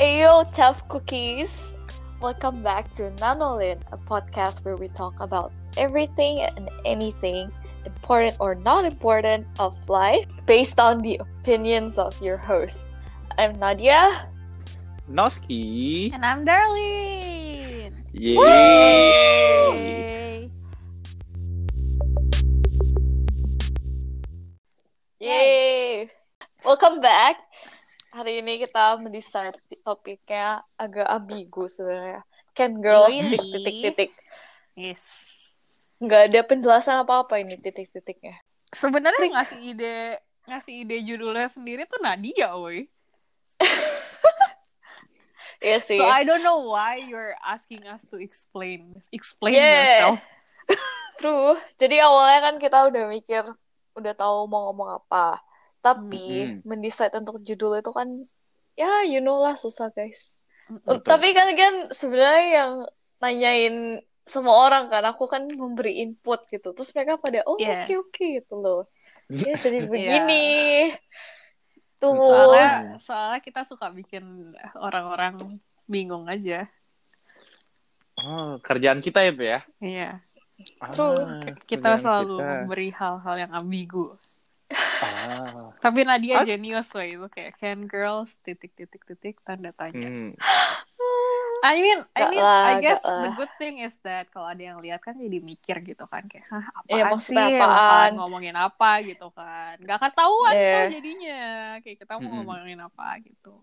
Ayo, Tough Cookies! Welcome back to Nanolin, a podcast where we talk about everything and anything, important or not important, of life based on the opinions of your host. I'm Nadia. Noski. And I'm Darlene. Yeay. Yay. Yay! Welcome back. Hari ini kita mendesain topiknya agak ambigu sebenarnya. Can girls Really? titik titik titik. Yes. Nggak ada penjelasan apa-apa ini titik-titiknya. Sebenarnya ngasih ide ngasih ide judulnya sendiri tuh Nadia, woi. Iya sih. So I don't know why you're asking us to explain explain Yeah. yourself. True. Jadi awalnya kan kita udah mikir, udah tahu mau ngomong apa. Tapi Mm-mm. mendesain untuk judul itu kan, ya you know lah susah guys. Betul. Tapi kan kan sebenarnya yang nanyain semua orang kan, aku kan memberi input gitu. Terus mereka pada, oh oke Yeah. oke gitu loh. Ya jadi begini. Tuh. Soalnya soalnya kita suka bikin orang-orang bingung aja. Oh, kerjaan kita itu ya. Iya. True. Ah, Kita kerjaan selalu kita. memberi hal-hal yang ambigu. Ah. Tapi Nadia Ah. genius way itu kayak can girls titik titik titik tanda tanya. Hmm. I mean, I Gak mean, lah, I guess lah. the good thing is that kalau ada yang lihat kan jadi mikir gitu kan kayak, hah apaan Iya, sih, bakalan apaan?" ngomongin apa gitu kan, gak akan tahuan Iya. tuh jadinya, kayak kita mau Mm-mm. ngomongin apa gitu.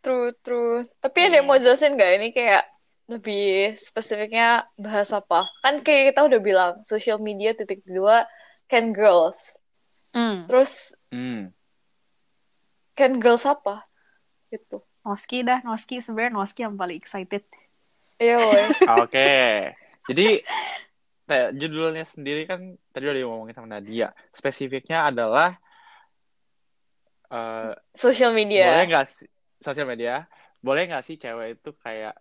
True, true. Tapi ada yang Iya. mau jelasin nggak ini kayak lebih spesifiknya bahas apa? Kan kayak kita udah bilang social media titik dua can girls. Hmm. Terus Hmm. can girls apa? Gitu. Noski dah, Noski sebenarnya Noski yang paling excited. Iya. Oke. Jadi kayak judulnya sendiri kan tadi udah ngomongin sama Nadia. Spesifiknya adalah eh, Social boleh media. nggak sih sosial media? Boleh nggak sih cewek itu kayak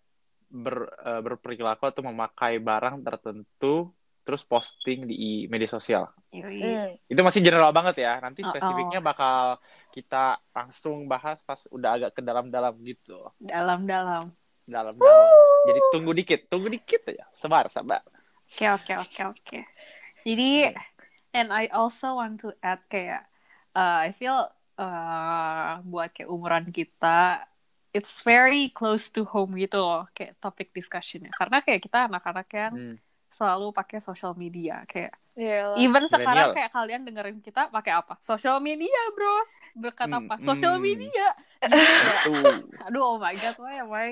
ber, eh, berperilaku atau memakai barang tertentu terus posting di media sosial? Hmm. Itu masih general banget ya. Nanti Oh, oh. spesifiknya bakal kita langsung bahas pas udah agak ke dalam-dalam gitu. Dalam-dalam. Dalam-dalam. Jadi tunggu dikit, tunggu dikit ya. Sabar, sabar. Oke, oke, oke, oke. Jadi, and I also want to add kayak, uh, I feel uh, buat kayak umuran kita, it's very close to home gitu loh, kayak topik discussionnya. Karena kayak kita anak-anak yang Hmm. Selalu pakai social media, kayak Iya lah. even sekarang Millennial. kayak kalian dengerin kita pakai apa? Social media, bros. Berkat Hmm, apa? Social hmm. media. Tuh. aduh oh my god why I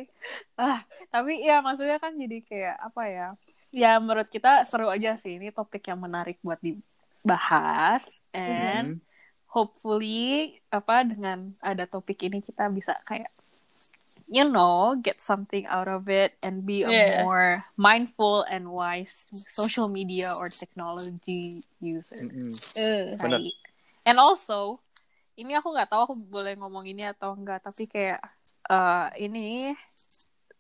ah tapi ya maksudnya kan jadi kayak apa ya ya menurut kita seru aja sih ini topik yang menarik buat dibahas and Hmm. hopefully apa dengan ada topik ini kita bisa kayak you know get something out of it and be a Yeah. more mindful and wise social media or technology user Mm-mm. Hmm. Bener. Right. And also, ini aku nggak tahu aku boleh ngomong ini atau enggak, tapi kayak eh, ini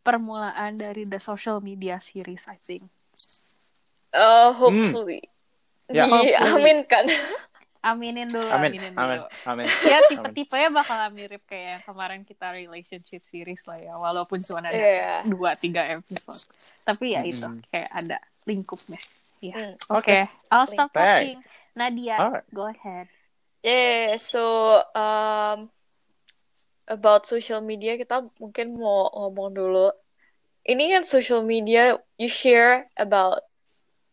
permulaan dari the social media series, I think. Uh, hopefully. Ya. Diaminkan. Aminin dulu, Amin, aminin amin, dulu. amin. Ya tipe-tipenya bakalan mirip kayak kemarin kita relationship series lah ya, walaupun cuma ada Iya. dua tiga episode. Tapi ya itu Mm-mm. kayak ada lingkupnya. Ya. Hmm. Oke, I'll stop talking. Nadia, Alright. go ahead. Yeah, so um, about social media kita mungkin mau ngomong dulu. Ini kan social media you share about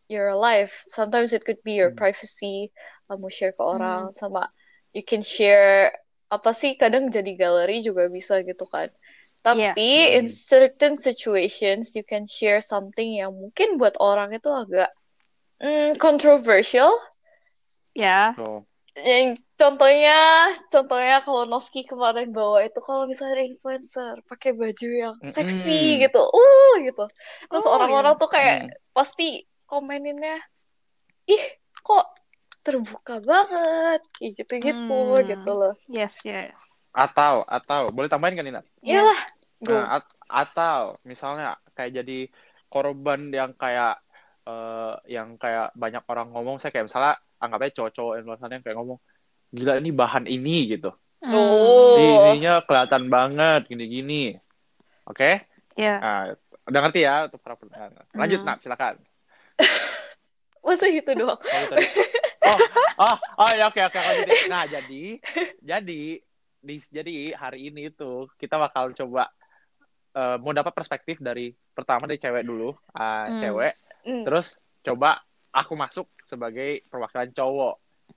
your life. Sometimes it could be your Hmm. privacy, kamu share ke orang sama you can share apa sih kadang jadi galeri juga bisa gitu kan. Tapi in Hmm. certain situations you can share something yang mungkin buat orang itu agak mm, controversial. Ya, So, Yang contohnya, contohnya kalau Noski kemarin bawa itu kalau misalnya ada influencer pakai baju yang seksi gitu, uh gitu. Terus Oh, orang-orang iya. tuh kayak Hmm. pasti komeninnya, ih kok terbuka banget, kayak gitu-gitu Hmm. gitu loh. yes, yes. atau atau boleh tambahin kan Nina? Ya. Iyalah. Nah, at- atau misalnya kayak jadi korban yang kayak eh, yang kayak banyak orang ngomong saya kayak misalnya anggapnya cowok-cowok influencer yang kayak ngomong gila ini bahan ini gitu Hmm. Oh. Ini ininya kelihatan banget gini-gini Oke? Ya. Nah, udah ngerti ya untuk para pendengar. Lanjut, Hmm. Nat, silakan. Masa gitu doang? Oh. Oh, oh, oh ya oke oke lanjutin. Nah, jadi jadi di jadi hari ini tuh kita bakal coba eh, mau dapat perspektif dari pertama dari cewek dulu, ah, Hmm. cewek, Hmm. terus coba aku masuk sebagai perwakilan cowok.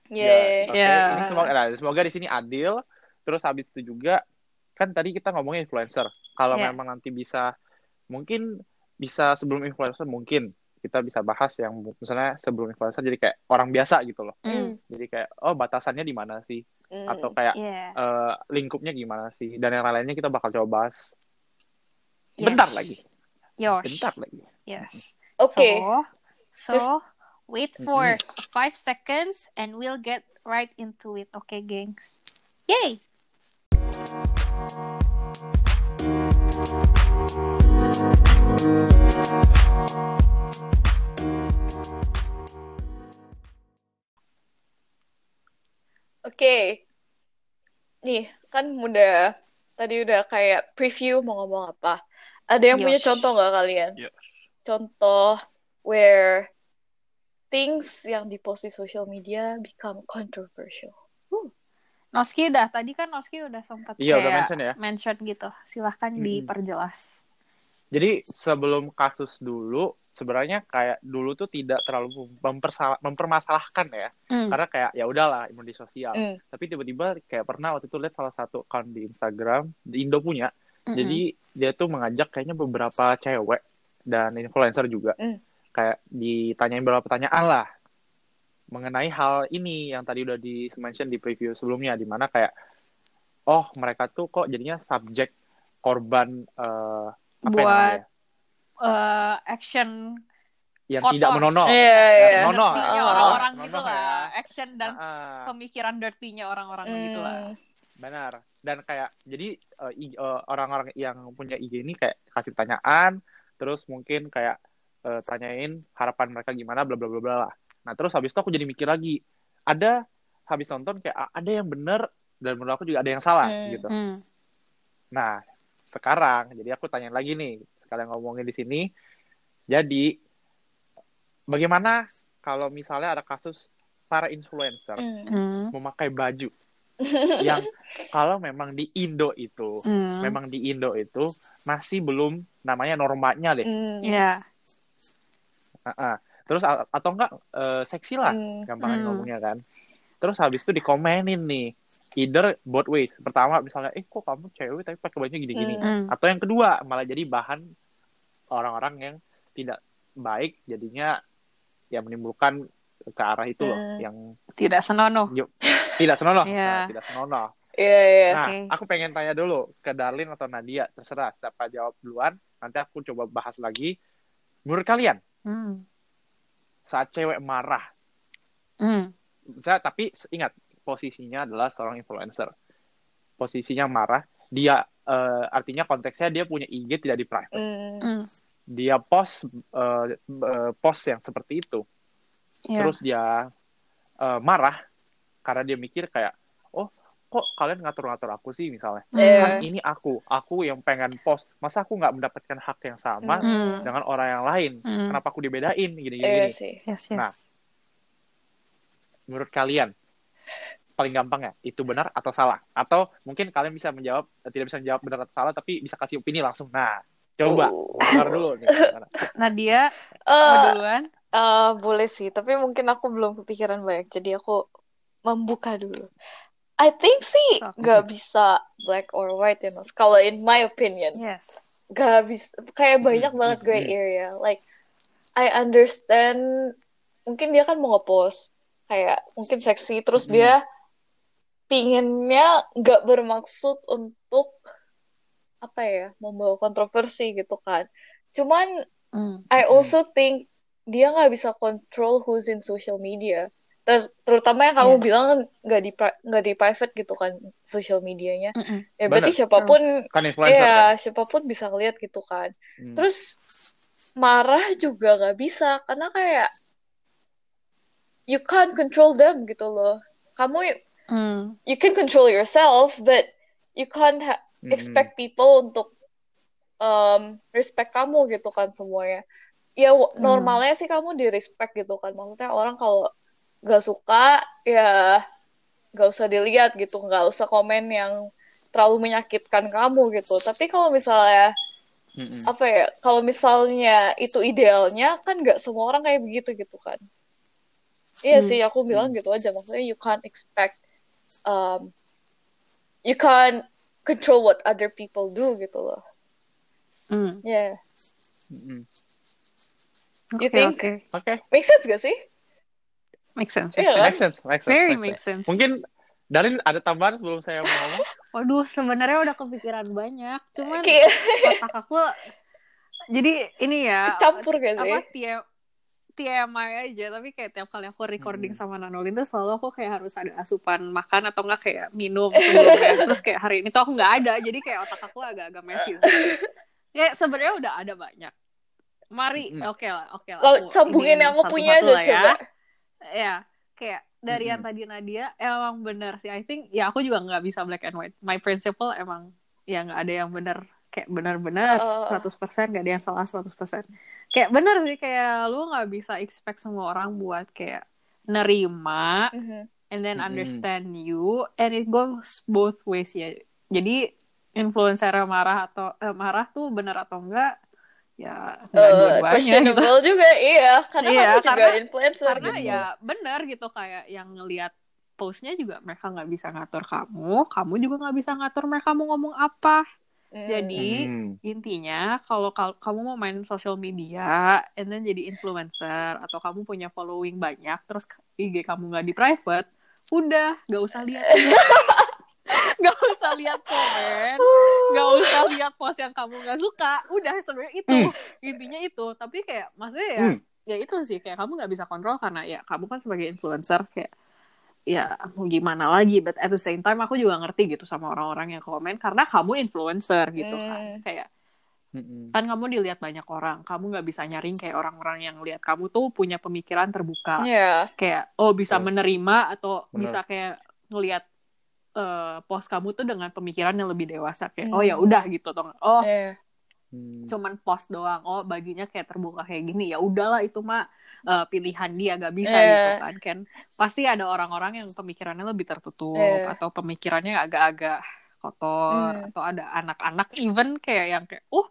Oke. Ya. Ini semoga nah, semoga di sini adil. Terus habis itu juga kan tadi kita ngomongin influencer. Kalau Ya. memang nanti bisa mungkin bisa sebelum influencer mungkin kita bisa bahas yang misalnya sebelum influencer jadi kayak orang biasa gitu loh. Hmm. Jadi kayak oh batasannya di mana sih? Hmm. Atau kayak Yeah. eh, lingkupnya gimana sih? Dan yang lainnya kita bakal coba bahas. Yes. Bentar lagi. Yosh. Bentar lagi. Yes. Oke. So, so wait for five seconds and we'll get right into it. Okay, gengs. Yay! Oke. Nih, kan udah tadi udah kayak preview mau ngomong apa. Ada yang punya Yosh. contoh nggak kalian? Yes. Contoh where things yang dipost di social media become controversial. Noski udah tadi kan Noski udah sempat Iya, udah kayak mention ya. mention gitu. Silahkan Mm-mm. diperjelas. Jadi sebelum kasus dulu sebenarnya kayak dulu tuh tidak terlalu mempersalah- mempermasalahkan ya. Hmm. Karena kayak ya udahlah media sosial. Hmm. Tapi tiba-tiba kayak pernah waktu itu lihat salah satu account di Instagram di Indo punya. Mm-mm. Jadi dia tuh mengajak kayaknya beberapa cewek dan influencer juga. Mm. Kayak ditanyain beberapa pertanyaan lah mengenai hal ini yang tadi udah di mention di preview sebelumnya di mana kayak oh mereka tuh kok jadinya subjek korban eh, apa Buat namanya Eh, action yang kotor. tidak menono. Iya, Ya, iya. senonoh. dirty-nya Ah, orang-orang gitu ya. lah. Action dan Ah, pemikiran dirty-nya orang-orang gitu lah. Benar. Dan kayak jadi eh, eh, orang-orang yang punya IG ini kayak kasih pertanyaan, terus mungkin kayak eh, tanyain harapan mereka gimana, bla bla bla bla lah. Nah terus habis itu aku jadi mikir lagi, ada habis nonton kayak ada yang benar dan menurut aku juga ada yang salah Hmm. gitu. Hmm. Nah sekarang jadi aku tanya lagi nih, sekalian ngomongin di sini. Jadi bagaimana kalau misalnya ada kasus para influencer. Hmm. memakai baju yang kalau memang di Indo itu Hmm. memang di Indo itu masih belum namanya normanya deh. Hmm. Ya. Ah, ah. Terus a- atau enggak eh, seksi lah Hmm. gampangnya Hmm. ngomongnya kan. Terus habis itu dikomenin nih. Either both ways. Pertama misalnya eh kok kamu cewek tapi pakai baju gini-gini. Hmm. Atau yang kedua malah jadi bahan orang-orang yang tidak baik jadinya ya menimbulkan ke arah itu loh Hmm. yang Tidak senonoh. tidak senonoh. Iya. Nah, tidak senonoh. Iya, iya. Nah, Oke. aku pengen tanya dulu ke Darlin atau Nadia, terserah siapa jawab duluan. Nanti aku coba bahas lagi. Menurut kalian, Hmm. saat cewek marah, Hmm. saya tapi ingat posisinya adalah seorang influencer. Posisinya marah, dia eh, artinya konteksnya dia punya IG tidak di private. Hmm. Dia post eh, post yang seperti itu. Ya. Terus dia eh, marah karena dia mikir kayak, oh kok kalian ngatur-ngatur aku sih misalnya. Iya. kan ini aku, aku yang pengen post. Masa aku nggak mendapatkan hak yang sama Hmm. dengan orang yang lain? Hmm. Kenapa aku dibedain gini-gini? Iya gini? sih. Yes, Nah. yes. Menurut kalian, paling gampang ya, itu benar atau salah? Atau mungkin kalian bisa menjawab, tidak bisa menjawab benar atau salah, tapi bisa kasih opini langsung. Nah, coba, Oh. dengar dulu nih. Nadia, mau Eh, duluan? eh, boleh sih, tapi mungkin aku belum kepikiran banyak, jadi aku membuka dulu. I think sih nggak bisa black or white ya, Nos. Kalau in my opinion, Yes. nggak bisa. Kayak banyak Hmm, banget hmm, gray hmm. area. Like I understand, mungkin dia kan mau ngepost kayak mungkin seksi, terus Hmm. dia pinginnya nggak bermaksud untuk apa ya, membawa kontroversi gitu kan. Cuman Hmm. I Hmm. also think dia nggak bisa control who's in social media. Ter- terutama yang kamu Iya. bilang nggak di nggak di private gitu kan social medianya. Mm-mm. Ya berarti Bener. siapa pun, Kan influencer ya kan? siapa pun bisa lihat gitu kan. Hmm. Terus marah juga nggak bisa karena kayak you can't control them gitu loh. Kamu Hmm. you can control yourself, but you can't ha- Hmm. expect people untuk um, respect kamu gitu kan semuanya ya Hmm. normalnya sih kamu di respect gitu kan maksudnya orang kalau gak suka ya gak usah dilihat gitu nggak usah komen yang terlalu menyakitkan kamu gitu tapi kalau misalnya Mm-mm. apa ya kalau misalnya itu idealnya kan nggak semua orang kayak begitu gitu kan iya Hmm. sih aku bilang gitu aja maksudnya you can't expect um, you can't control what other people do gitu loh Hmm. yeah Mm-mm. You Oke, think? oke. Oke, make sense gak sih Make sense. Make kan? make sense, make sense. Very make make sense. Mungkin Darin ada tambahan sebelum saya mau ngomong? Waduh, sebenarnya udah kepikiran banyak. Cuman kayak otak aku jadi ini ya campur gak sih apa TM, TMI aja tapi kayak tiap kali aku recording Hmm. sama Nanolin tuh selalu aku kayak harus ada asupan makan atau enggak kayak minum sebelumnya terus kayak hari ini tuh aku nggak ada jadi kayak otak aku agak-agak messy kayak sebenarnya udah ada banyak. Mari Mm-mm. oke lah oke lah. Lo aku sambungin yang aku punya aja lah coba. Ya kayak dari yang Mm-mm. tadi Nadia emang bener sih. I think ya aku juga nggak bisa black and white. My principle emang ya nggak ada yang bener. Kayak benar-benar Uh. 100% nggak ada yang salah 100% kayak bener sih kayak lu nggak bisa expect semua orang buat kayak nerima Mhm. and then understand you and it goes both ways ya. Jadi influencer marah atau eh, marah tuh bener atau enggak ya Eh, dua-duanya gitu. questionable juga iya. Karena Iya, juga karena- influencer karena gitu. ya benar gitu kayak yang ngelihat postnya juga mereka nggak bisa ngatur kamu kamu juga nggak bisa ngatur mereka mau ngomong apa Mm. jadi Hmm. intinya kalau kal- kamu mau main social media and then jadi influencer atau kamu punya following banyak terus IG kamu nggak di private udah nggak usah lihat nggak usah lihat komen nggak usah lihat post yang kamu nggak suka udah sebenarnya itu Hmm. intinya itu tapi kayak maksudnya ya Hmm. ya itu sih kayak kamu nggak bisa kontrol karena ya kamu kan sebagai influencer kayak ya mau gimana lagi but at the same time aku juga ngerti gitu sama orang-orang yang komen karena kamu influencer gitu kan Hmm. kayak Mm-mm. kan kamu dilihat banyak orang kamu nggak bisa nyaring kayak orang-orang yang lihat kamu tuh punya pemikiran terbuka Iya. kayak oh bisa Betul. menerima atau Benar. bisa kayak ngelihat eh, post kamu tuh dengan pemikiran yang lebih dewasa kayak Hmm. oh ya udah gitu atau nggak, oh Iya. Hmm. cuman post doang oh baginya kayak terbuka kayak gini ya udahlah itu mah eh, pilihan dia gak bisa Iya. gitu kan kan pasti ada orang-orang yang pemikirannya lebih tertutup Iya. atau pemikirannya agak-agak kotor Hmm. atau ada anak-anak even kayak yang kayak oh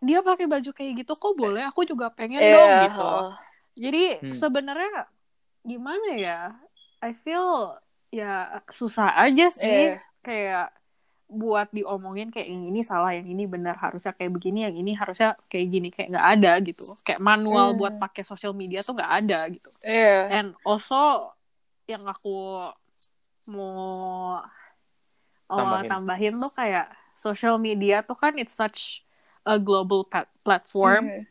dia pakai baju kayak gitu kok boleh aku juga pengen Iya, dong gitu heeh. jadi Hmm. sebenarnya gimana ya I feel ya susah aja sih Iya. kayak buat diomongin kayak yang ini salah yang ini benar harusnya kayak begini yang ini harusnya kayak gini kayak nggak ada gitu kayak manual Hmm. buat pakai sosial media tuh nggak ada gitu Iya. and also yang aku mau oh, Tambahin. tambahin tuh kayak social media tuh kan it's such a global platform Mhm.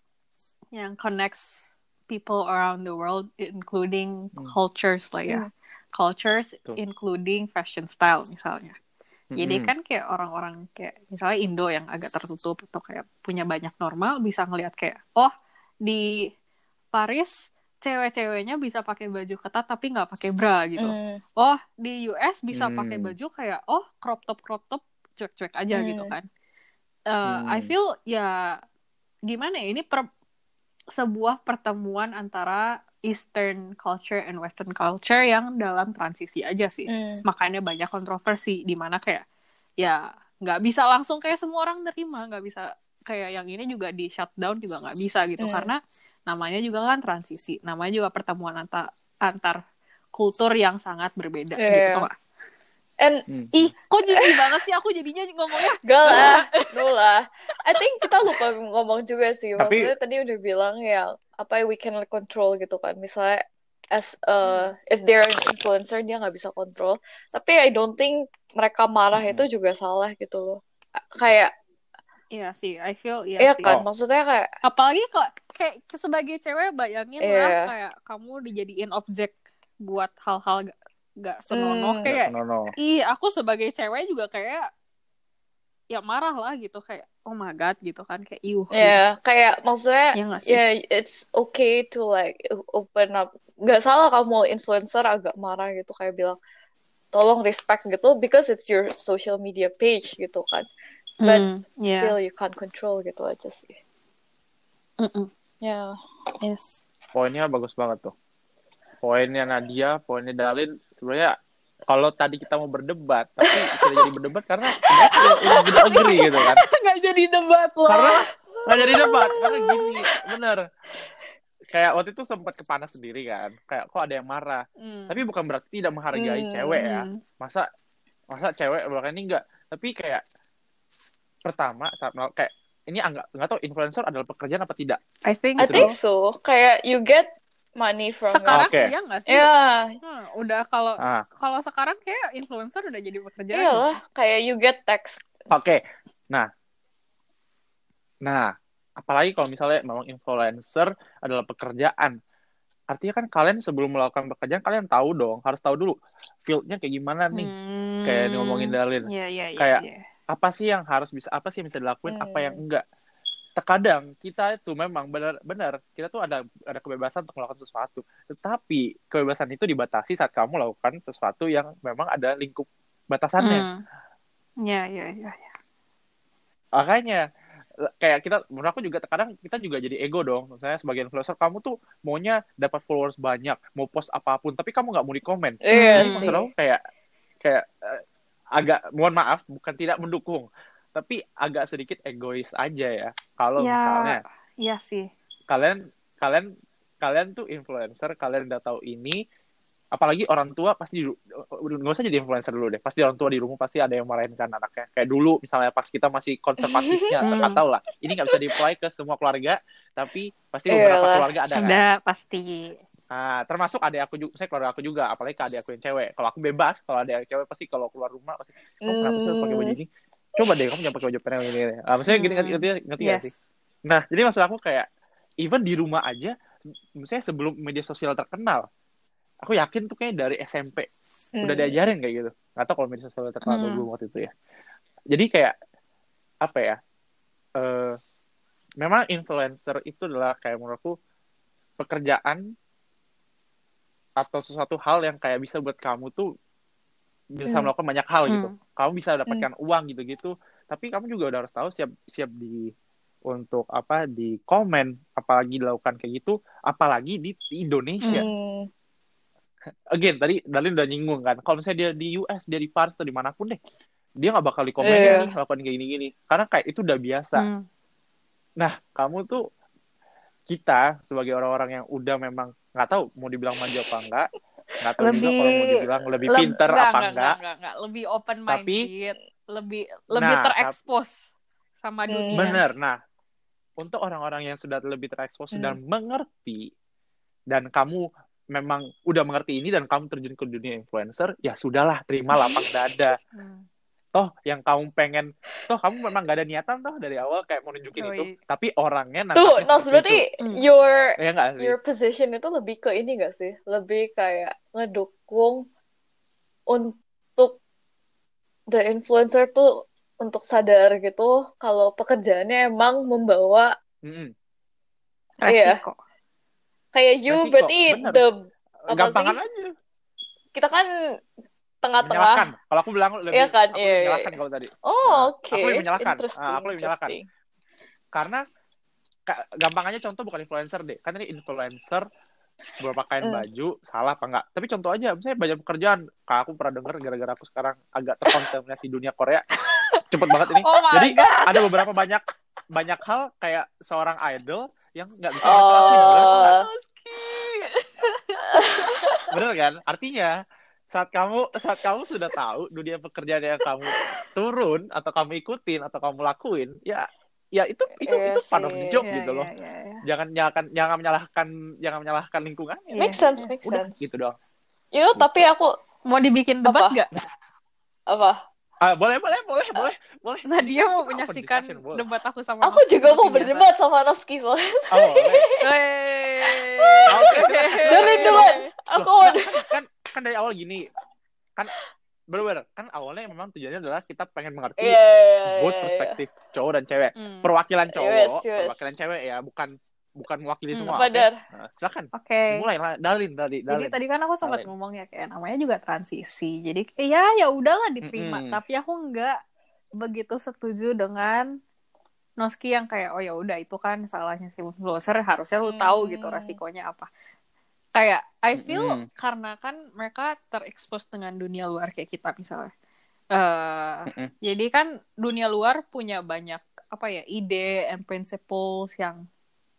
yang connects people around the world including Hmm. cultures lah ya Hmm. cultures Betul. including fashion style misalnya jadi kan kayak orang-orang kayak misalnya Indo yang agak tertutup atau kayak punya banyak normal bisa ngelihat kayak oh di Paris cewek-ceweknya bisa pakai baju ketat tapi nggak pakai bra gitu Mm. oh di US bisa Hmm. pakai baju kayak oh crop top crop top cuek-cuek aja Hmm. gitu kan Eh, I Hmm. feel ya gimana ya ini per- sebuah pertemuan antara Eastern culture and Western culture yang dalam transisi aja sih Mm. makanya banyak kontroversi di mana kayak ya nggak bisa langsung kayak semua orang nerima nggak bisa kayak yang ini juga di shutdown juga nggak bisa gitu Hmm. karena namanya juga kan transisi namanya juga pertemuan antar antar kultur yang sangat berbeda Iya. gitu tau nggak? And Hmm. ih kok jijik banget sih aku jadinya ngomongnya Gak lah, no lah. I think kita lupa ngomong juga sih. Tapi- Maksudnya tadi udah bilang ya, apa ya, we can control gitu kan. Misalnya, as uh, if they're an influencer, dia nggak bisa kontrol. Tapi I don't think mereka marah Hmm. itu juga salah gitu loh. Kayak, iya sih I feel iya iya sih kan, Oh. maksudnya kayak, apalagi kok kayak sebagai cewek bayangin Iya. lah kayak kamu dijadiin objek buat hal-hal gak, gak senonoh Hmm. kayak No, no. Ih, aku sebagai cewek juga kayak ya marah lah gitu kayak oh my god gitu kan kayak iuh. ya kayak maksudnya, Ya nggak sih? ya it's okay to like open up. Gak salah kamu influencer agak marah gitu, kayak bilang, tolong respect gitu, because it's your social media page gitu kan. But Mm, yeah. still you can't control gitu aja sih. Mm-mm. Ya. Yes. Poinnya bagus banget tuh. Poinnya Nadia, poinnya Dalin, sebenarnya kalau tadi kita mau berdebat, tapi kita jadi berdebat karena udah agree gitu kan. Nggak jadi debat loh. Karena nggak jadi debat, karena gini, bener. Kayak waktu itu sempat kepanas sendiri kan, kayak kok ada yang marah. Mm. Tapi bukan berarti tidak menghargai Hmm, cewek ya. Mm. Masa masa cewek bahkan ini enggak. Tapi kayak pertama kayak ini enggak enggak tahu influencer adalah pekerjaan apa tidak. I think I so. think so. Kayak you get money from Sekarang Oke. iya nggak sih? Ya, Hmm, udah kalau Ah, kalau sekarang kayak influencer udah jadi pekerjaan. iyalah. Kayak you get text. oke. Nah. Nah, apalagi kalau misalnya memang influencer adalah pekerjaan. Artinya kan kalian sebelum melakukan pekerjaan kalian tahu dong, harus tahu dulu field-nya kayak gimana nih. Hmm. Kayak ngomongin Dalin. Iya, iya, iya. Kayak- iya. apa sih yang harus bisa apa sih yang bisa dilakuin apa Hmm. yang enggak terkadang kita itu memang benar-benar kita tuh ada ada kebebasan untuk melakukan sesuatu tetapi kebebasan itu dibatasi saat kamu melakukan sesuatu yang memang ada lingkup batasannya Hmm. Iya, iya, iya. iya. makanya kayak kita menurut aku juga terkadang kita juga jadi ego dong misalnya sebagai influencer kamu tuh maunya dapat followers banyak mau post apa pun tapi kamu nggak mau di komen Iya Jadi sih. maksud aku kayak kayak eh, agak mohon maaf bukan tidak mendukung tapi agak sedikit egois aja ya kalau Ya. misalnya Iya sih. kalian kalian kalian tuh influencer kalian udah tahu ini apalagi orang tua pasti nggak usah jadi influencer dulu deh pasti orang tua di rumah pasti ada yang marahin kan anaknya kayak dulu misalnya pas kita masih konservatifnya nggak tahu lah ini nggak bisa di apply ke semua keluarga tapi pasti beberapa Iyalah. keluarga ada kan Ada pasti. Nah, termasuk adik aku juga, saya keluarga aku juga, apalagi ke adik aku yang cewek. Kalau aku bebas, kalau adik aku cewek pasti kalau keluar rumah pasti, kamu kenapa sih pakai baju Hmm. ini? Coba deh, kamu jangan pakai baju panel ini. ini. Ah, maksudnya gini, ngerti, ngerti, ngerti nggak sih? Yes. Nah, jadi maksud aku kayak, even di rumah aja, misalnya sebelum media sosial terkenal, aku yakin tuh kayak dari SMP, Hmm. udah diajarin kayak gitu. Nggak tahu kalau media sosial terkenal Hmm. belum waktu itu ya. Jadi kayak, apa ya, eh memang influencer itu adalah kayak menurutku, pekerjaan atau sesuatu hal yang kayak bisa buat kamu tuh bisa Hmm. melakukan banyak hal gitu. Hmm. Kamu bisa dapatkan uang gitu-gitu, tapi kamu juga udah harus tahu siap siap di untuk apa di komen, apalagi dilakukan kayak gitu, apalagi di, di Indonesia. Hmm. Again, tadi Dalin udah nyinggung kan, kalau misalnya dia di US, dia di Paris atau di mana pun deh, dia nggak bakal di komen Iya. nih, lakukan kayak gini-gini, karena kayak itu udah biasa. Hmm. Nah, kamu tuh kita sebagai orang-orang yang udah memang nggak tahu mau dibilang manja apa enggak, nggak tahu juga Lebih- kalau mau dibilang lebih Leb- pinter enggak, apa enggak, enggak. enggak, enggak. Lebih open Tapi- minded, lebih lebih Nah, terekspos sama Hmm. dunia. Bener. Nah, untuk orang-orang yang sudah lebih terekspos Hmm. dan mengerti, dan kamu memang udah mengerti ini dan kamu terjun ke dunia influencer, ya sudahlah, terima lapang dada. Hmm. Toh yang kamu pengen, toh kamu memang gak ada niatan toh dari awal kayak mau nunjukin Yoi. itu, tapi orangnya Tuh, seperti berarti itu. Hmm. your Ya sih? your position itu lebih ke ini gak sih? Lebih kayak ngedukung untuk the influencer tuh untuk sadar gitu kalau pekerjaannya emang membawa Mm-mm. Iya. Resiko. kayak you Resiko, berarti bener. the Apa Gampangan sih? aja. kita kan tengah-tengah. Menyalahkan. Kalau aku bilang lebih, Iya kan, aku iya, lebih iya, menyalahkan iya. kalau tadi. Oh, Nah, oke. aku lebih menyalahkan. Ah, aku lebih menyalahkan. Karena ka- gampangannya contoh bukan influencer deh. Kan ini influencer berpakaian Hmm. baju, salah apa enggak. Tapi contoh aja, misalnya banyak pekerjaan. Kak, aku pernah denger gara-gara aku sekarang agak terkontaminasi dunia Korea. Cepet banget ini. Oh Jadi god. ada beberapa banyak banyak hal kayak seorang idol yang nggak bisa Oh. Bener kan? Artinya saat kamu saat kamu sudah tahu dunia pekerjaan yang kamu turun atau kamu ikutin atau kamu lakuin, ya ya itu itu Iya itu part of the job Iya, gitu loh. iya, iya, iya. Jangan jangan jangan menyalahkan jangan menyalahkan lingkungannya. Make sense, make Udah sense. gitu dong. You know, tapi aku Mau dibikin debat Apa? nggak? apa? Ah, boleh boleh boleh boleh boleh. Nah dia mau menyaksikan debat aku sama Aku Noski juga mau berdebat sama Noski soalnya. Oh, boleh. Dari duluan. Aku mau kan, kan kan dari awal gini. Kan bener-bener kan awalnya memang tujuannya adalah kita pengen mengerti Iya. both perspektif cowok dan cewek. Hmm. Perwakilan cowok, Yes, yes. perwakilan cewek ya, bukan bukan mewakili Hmm, semua. oke? Benar. Nah, silakan. Oke. Mulai lah, Dalin, Dalin, Jadi tadi kan aku sempat Dalin. ngomong ya kayak namanya juga transisi. Jadi ya ya udahlah diterima, Mm-mm. tapi aku nggak begitu setuju dengan Noski yang kayak oh ya udah itu kan salahnya si influencer harusnya lu tahu gitu Hmm. resikonya apa. Kayak I feel Mm-mm. karena kan mereka terekspos dengan dunia luar kayak kita misalnya. Eh, Mm-mm. jadi kan dunia luar punya banyak apa ya ide and principles yang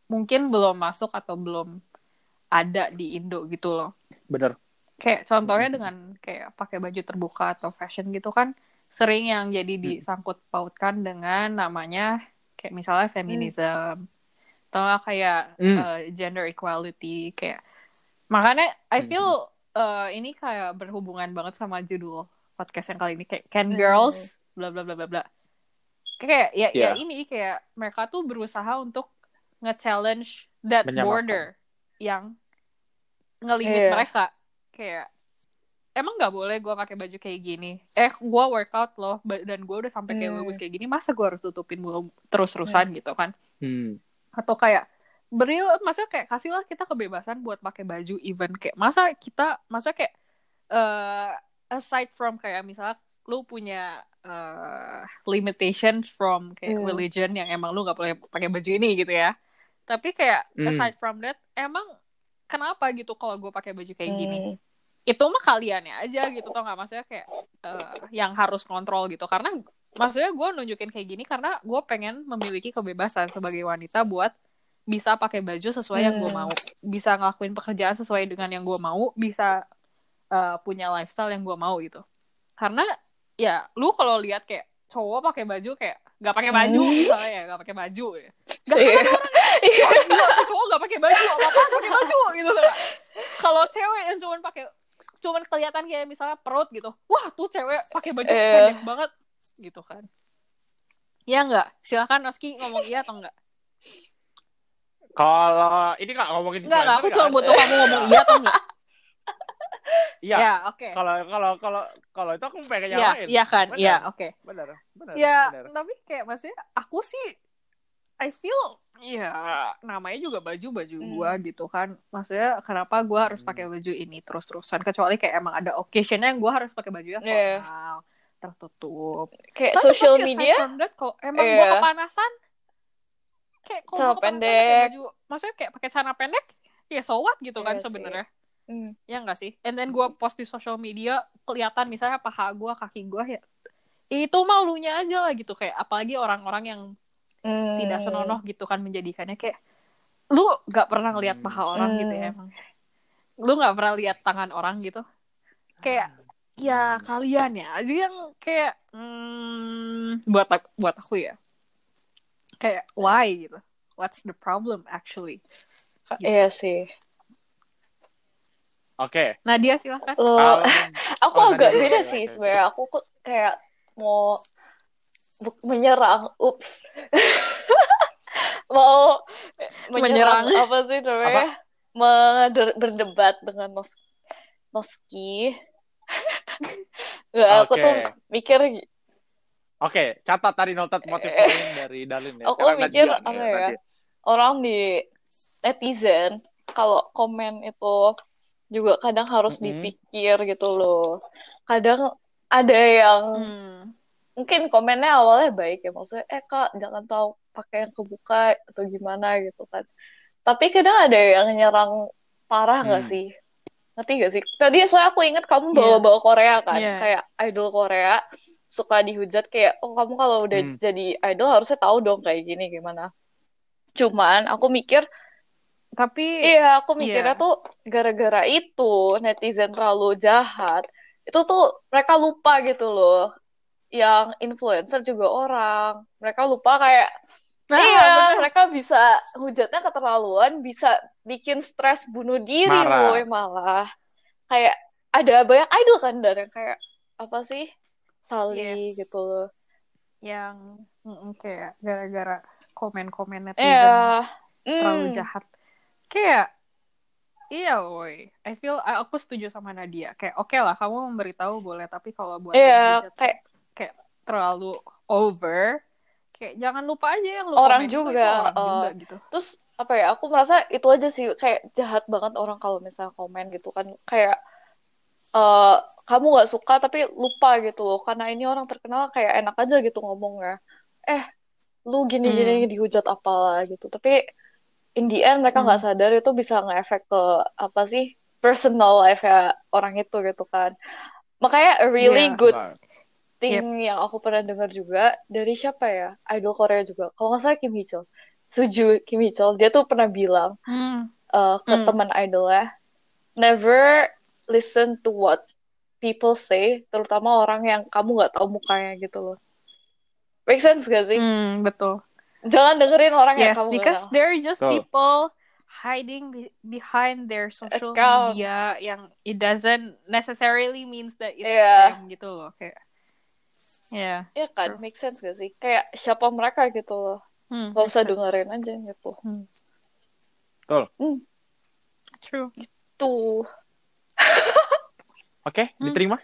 mungkin belum masuk atau belum ada di Indo gitu loh. Bener. Kayak contohnya dengan kayak pakai baju terbuka atau fashion gitu kan sering yang jadi disangkut pautkan dengan namanya kayak misalnya feminism atau nggak kayak Hmm. uh, gender equality kayak makanya I feel uh, ini kayak berhubungan banget sama judul podcast yang kali ini kayak can Hmm. girls bla bla bla bla bla kayak ya ya Iya. ini kayak mereka tuh berusaha untuk nge-challenge that Menyamakan. border yang ngelimit Iya. mereka kayak emang nggak boleh gue pakai baju kayak gini eh gue workout loh dan gue udah sampai kayak Hmm. bagus kayak gini masa gue harus tutupin mulu terus-terusan gitu kan Hmm. atau kayak beril masa kayak kasihlah kita kebebasan buat pakai baju even kayak masa kita masa kayak eh aside from kayak misalnya lu punya eh, limitations from kayak Hmm. religion yang emang lu nggak boleh pakai baju ini gitu ya tapi kayak Hmm. aside from that emang kenapa gitu kalau gue pakai baju kayak gini Hmm. itu mah kaliannya aja gitu tau nggak maksudnya kayak eh, yang harus kontrol gitu karena maksudnya gue nunjukin kayak gini karena gue pengen memiliki kebebasan sebagai wanita buat bisa pakai baju sesuai yang gue Hmm. mau bisa ngelakuin pekerjaan sesuai dengan yang gue mau bisa eh, punya lifestyle yang gue mau gitu karena ya lu kalau lihat kayak cowok pakai baju kayak nggak pakai baju Hmm. misalnya ya nggak pakai baju ya. Nggak Iya. ada orang yang "Wah, gila tuh cowok nggak pakai baju apa apa pakai baju gitu loh kalau cewek yang cuman pakai cuman kelihatan kayak misalnya perut gitu wah tuh cewek pakai baju Iya. pendek banget gitu kan. Ya nggak? Silakan Noski ngomong iya atau enggak Kalau ini nggak ngomongin enggak enggak aku cuma butuh kamu ngomong iya atau enggak Iya. ya oke Kalau kalau kalau kalau itu aku pengen yang Iya, lain. iya kan, iya, oke. Bener, bener. Ya, bener. tapi kayak maksudnya aku sih I feel ya namanya juga baju baju Hmm. gua gitu kan. Maksudnya kenapa gua harus Hmm. pakai baju ini terus-terusan kecuali kayak emang ada occasionnya yang gua harus pakai baju yang Iya. formal, tertutup. Kayak Tapi social media that, kalau emang Iya. gua kepanasan kayak kalau pendek. baju, maksudnya kayak pakai celana pendek ya so what gitu kan Iya sih. Hmm. Ya enggak sih? And then gue post di social media, kelihatan misalnya paha gue, kaki gue ya. Itu malunya aja lah gitu. Kayak apalagi orang-orang yang Hmm. tidak senonoh gitu kan menjadikannya kayak lu gak pernah ngelihat paha orang gitu ya Hmm. emang. Lu gak pernah lihat tangan orang gitu. Kayak ya kalian ya aja yang kayak hmm, buat buat aku ya. Kayak why gitu. What's the problem actually? Iya sih. Oke. Nadia silahkan. Lo- Kalau- aku Oh, agak beda sih sebenarnya. Aku kok kayak mau menyerang. Ups. mau menyerang, Menyerang. apa sih namanya? Meder- berdebat dengan Nos Noski. Nggak, aku Oke. tuh mikir Oke, catat tadi notat motif poin dari Dalin ya. Aku Sekarang mikir, apa ya, Nadia. orang di netizen kalau komen itu juga kadang harus Mm-mm. dipikir gitu loh. Kadang ada yang Hmm. mungkin komennya awalnya baik ya maksudnya eh kak jangan tahu pakai yang kebuka atau gimana gitu kan. Tapi kadang ada yang nyerang parah nggak Hmm. sih? Ngerti gak sih? Tadi soalnya aku inget kamu Iya. bawa-bawa Korea kan, Iya. kayak idol Korea suka dihujat kayak oh kamu kalau udah Hmm. jadi idol harusnya tahu dong kayak gini gimana. Cuman aku mikir Tapi Iya, aku mikirnya Iya. tuh gara-gara itu netizen terlalu jahat. Itu tuh mereka lupa gitu loh. Yang influencer juga orang. Mereka lupa kayak Nah, iya, bener. mereka bisa hujatnya keterlaluan, bisa bikin stres bunuh diri Marah. woy malah. Kayak ada banyak idol kan dan yang kayak apa sih? Sali Yes. gitu loh. yang mm, kayak gara-gara komen-komen netizen Iya. terlalu Hmm. jahat. Kayak iya woi. I feel aku setuju sama Nadia. Kayak oke lah kamu memberitahu boleh tapi kalau buat Iya, dihujat kayak kayak terlalu over kayak jangan lupa aja yang lu Orang juga, orang eh, juga gitu. Terus apa ya? Aku merasa itu aja sih kayak jahat banget orang kalau misalnya komen gitu kan kayak eh, kamu nggak suka tapi lupa gitu loh karena ini orang terkenal kayak enak aja gitu ngomongnya eh lu gini-gini Hmm. dihujat apalah gitu tapi in the end mereka nggak Hmm. sadar itu bisa nge-efek ke apa sih personal life ya orang itu gitu kan makanya a really Iya. good thing yang aku pernah dengar juga dari siapa ya idol Korea juga kalau nggak salah Kim Hee Chul Suju Kim Hee Chul dia tuh pernah bilang Hmm. uh, ke Hmm. teman idolnya never listen to what people say terutama orang yang kamu nggak tahu mukanya gitu loh make sense gak sih Hmm, betul. Jangan dengerin orang yang Yes, kamu nggak because they're just Betul. people hiding be- behind their social Account. media yang it doesn't necessarily means that it's Iya. them gitu loh kayak. Yeah. Iya kan True. make sense gak sih kayak siapa mereka gitu loh Hmm, makes usah sense. dengerin aja gitu True. tuh Oke, Hmm. diterima,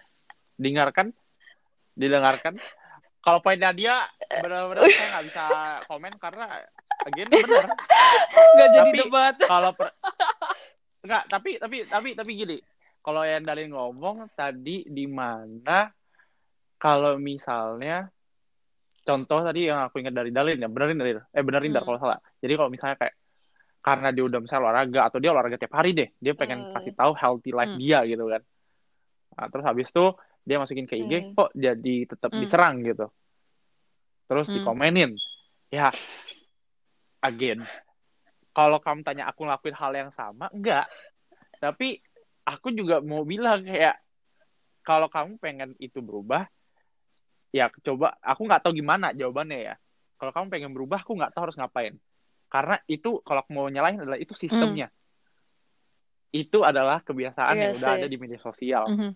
dengarkan, didengarkan. Kalau poinnya dia benar-benar saya nggak bisa komen karena again benar. Gak jadi Tapi- debat. Kalau per- nggak, tapi tapi tapi tapi gini. Kalau yang dari ngomong tadi di mana kalau misalnya contoh tadi yang aku ingat dari Dalin ya, benerin Dalin. Eh benerin Dar Hmm. kalau salah. Jadi kalau misalnya kayak karena dia udah misalnya olahraga atau dia olahraga tiap hari deh, dia pengen Hmm. kasih tahu healthy life Hmm. dia gitu kan. Nah, terus habis itu dia masukin ke IG Hmm. kok jadi tetap Hmm. diserang gitu. Terus Hmm. dikomenin. Ya again kalau kamu tanya aku ngelakuin hal yang sama, enggak. Tapi aku juga mau bilang kayak kalau kamu pengen itu berubah, ya coba. Aku nggak tahu gimana jawabannya ya. Kalau kamu pengen berubah, aku nggak tahu harus ngapain. Karena itu kalau aku mau nyalahin adalah itu sistemnya. Itu adalah kebiasaan Iya yang udah sih. ada di media sosial. Mhm.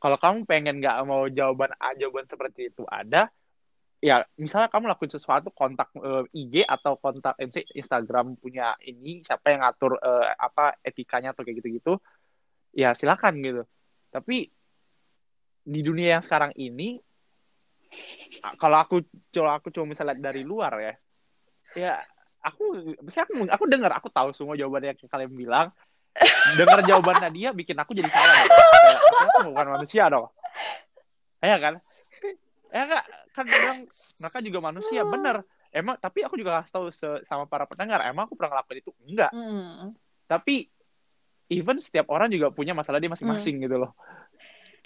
Kalau kamu pengen nggak mau jawaban A, jawaban seperti itu ada, ya misalnya kamu lakuin sesuatu kontak eh, IG atau kontak MC Instagram punya ini siapa yang ngatur eh, apa etikanya atau kayak gitu-gitu ya silakan gitu tapi di dunia yang sekarang ini kalau aku kalau aku cuma misalnya dari luar ya ya aku misalnya aku aku dengar aku tahu semua jawaban yang kalian bilang dengar jawabannya dia bikin aku jadi salah dong. Aku bukan manusia dong. Ya kan? Ya enggak kan bilang mereka juga manusia. Bener. Emang tapi aku juga kasih tahu se- sama para pendengar emang aku pernah ngelakuin itu? Enggak. Hmm. tapi even setiap orang juga punya masalah dia masing-masing gitu loh.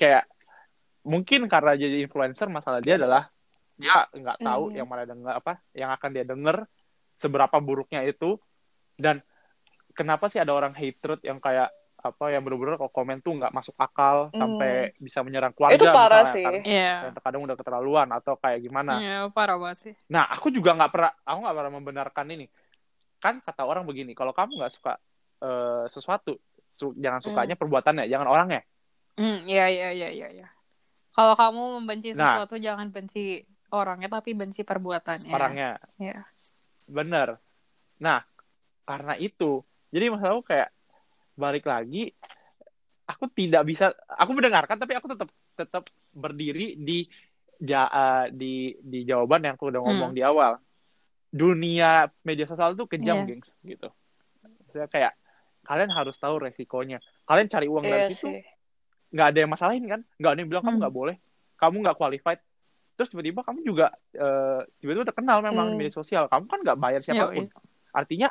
Kayak mungkin karena jadi influencer masalah dia adalah dia nggak tahu Hmm. yang mana dengar apa yang akan dia denger seberapa buruknya itu. Dan kenapa sih ada orang hatred yang kayak apa yang bener-bener kalau komen tuh nggak masuk akal Hmm. sampai bisa menyerang keluarga itu parah misalnya, sih kan. Iya. yang terkadang udah keterlaluan atau kayak gimana Iya, parah banget sih. Nah, aku juga nggak pernah, aku nggak pernah membenarkan ini. Kan kata orang begini, kalau kamu nggak suka eh, sesuatu, su- jangan sukanya perbuatannya, jangan orangnya. Hmm, iya iya iya iya iya. Kalau kamu membenci Nah. sesuatu jangan benci orangnya tapi benci perbuatannya. Orangnya, Iya. bener. Nah, karena itu, jadi masalahku kayak balik lagi, aku tidak bisa, aku mendengarkan, tapi aku tetap tetap berdiri di ja, eh, di di jawaban yang aku udah ngomong di awal. Dunia media sosial itu kejam, Iya. gengs, gitu. Saya kayak kalian harus tahu resikonya. Kalian cari uang iya dari situ, nggak ada yang masalahin kan nggak ada yang bilang kamu Hmm. nggak boleh kamu nggak qualified terus tiba-tiba kamu juga eh, tiba-tiba terkenal memang di Hmm. media sosial kamu kan nggak bayar siapa pun artinya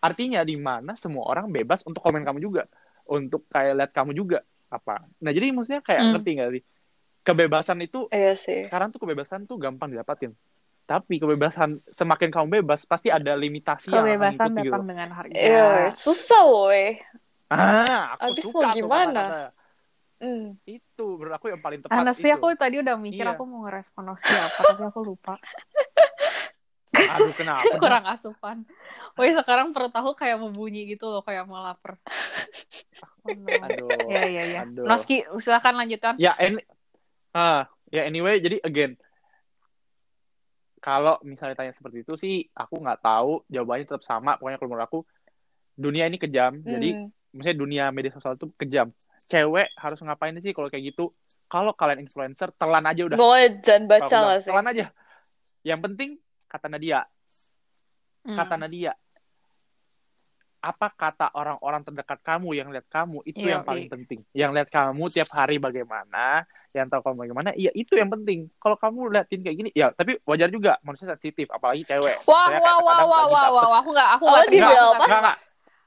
artinya di mana semua orang bebas untuk komen kamu juga untuk kayak lihat kamu juga apa nah jadi maksudnya kayak Hmm. ngerti nggak sih kebebasan itu iya sih sekarang tuh kebebasan tuh gampang didapatin tapi kebebasan semakin kamu bebas pasti ada limitasi yang Kebebasan gitu. datang dengan harga. iya susah woi ah aku Abis suka mau tuh gimana? Hmm. itu menurut aku yang paling tepat Honestly itu. aku tadi udah mikir Iya. aku mau ngerespon Osi apa tapi aku lupa. aduh kenapa? Kurang asupan. Woi sekarang perut aku kayak mau bunyi gitu loh kayak mau lapar. Oh, no. Aduh. Iya iya iya. Aduh. Noski silakan lanjutkan. Ya, any, ah, ya anyway, jadi again, kalau misalnya tanya seperti itu sih, aku nggak tahu. Jawabannya tetap sama. Pokoknya kalau menurut aku, dunia ini kejam. Jadi, Hmm. misalnya dunia media sosial itu kejam. Cewek harus ngapain sih kalau kayak gitu? Kalau kalian influencer, telan aja udah. Pokoknya jangan baca gak sih Telan aja. Yang penting, kata Nadia, Hmm. kata Nadia, apa kata orang-orang terdekat kamu yang lihat kamu itu Iya, yang paling iya. penting. Yang lihat kamu tiap hari bagaimana, yang tahu kamu bagaimana, iya itu yang penting. Kalau kamu liatin kayak gini, ya tapi wajar juga manusia sensitif, apalagi cewek. Wah, Saya wah, wah, wah, wah, wah, wah, aku nggak, aku Oh, nggak dia terima, bilang aku apa? nggak Enggak, enggak.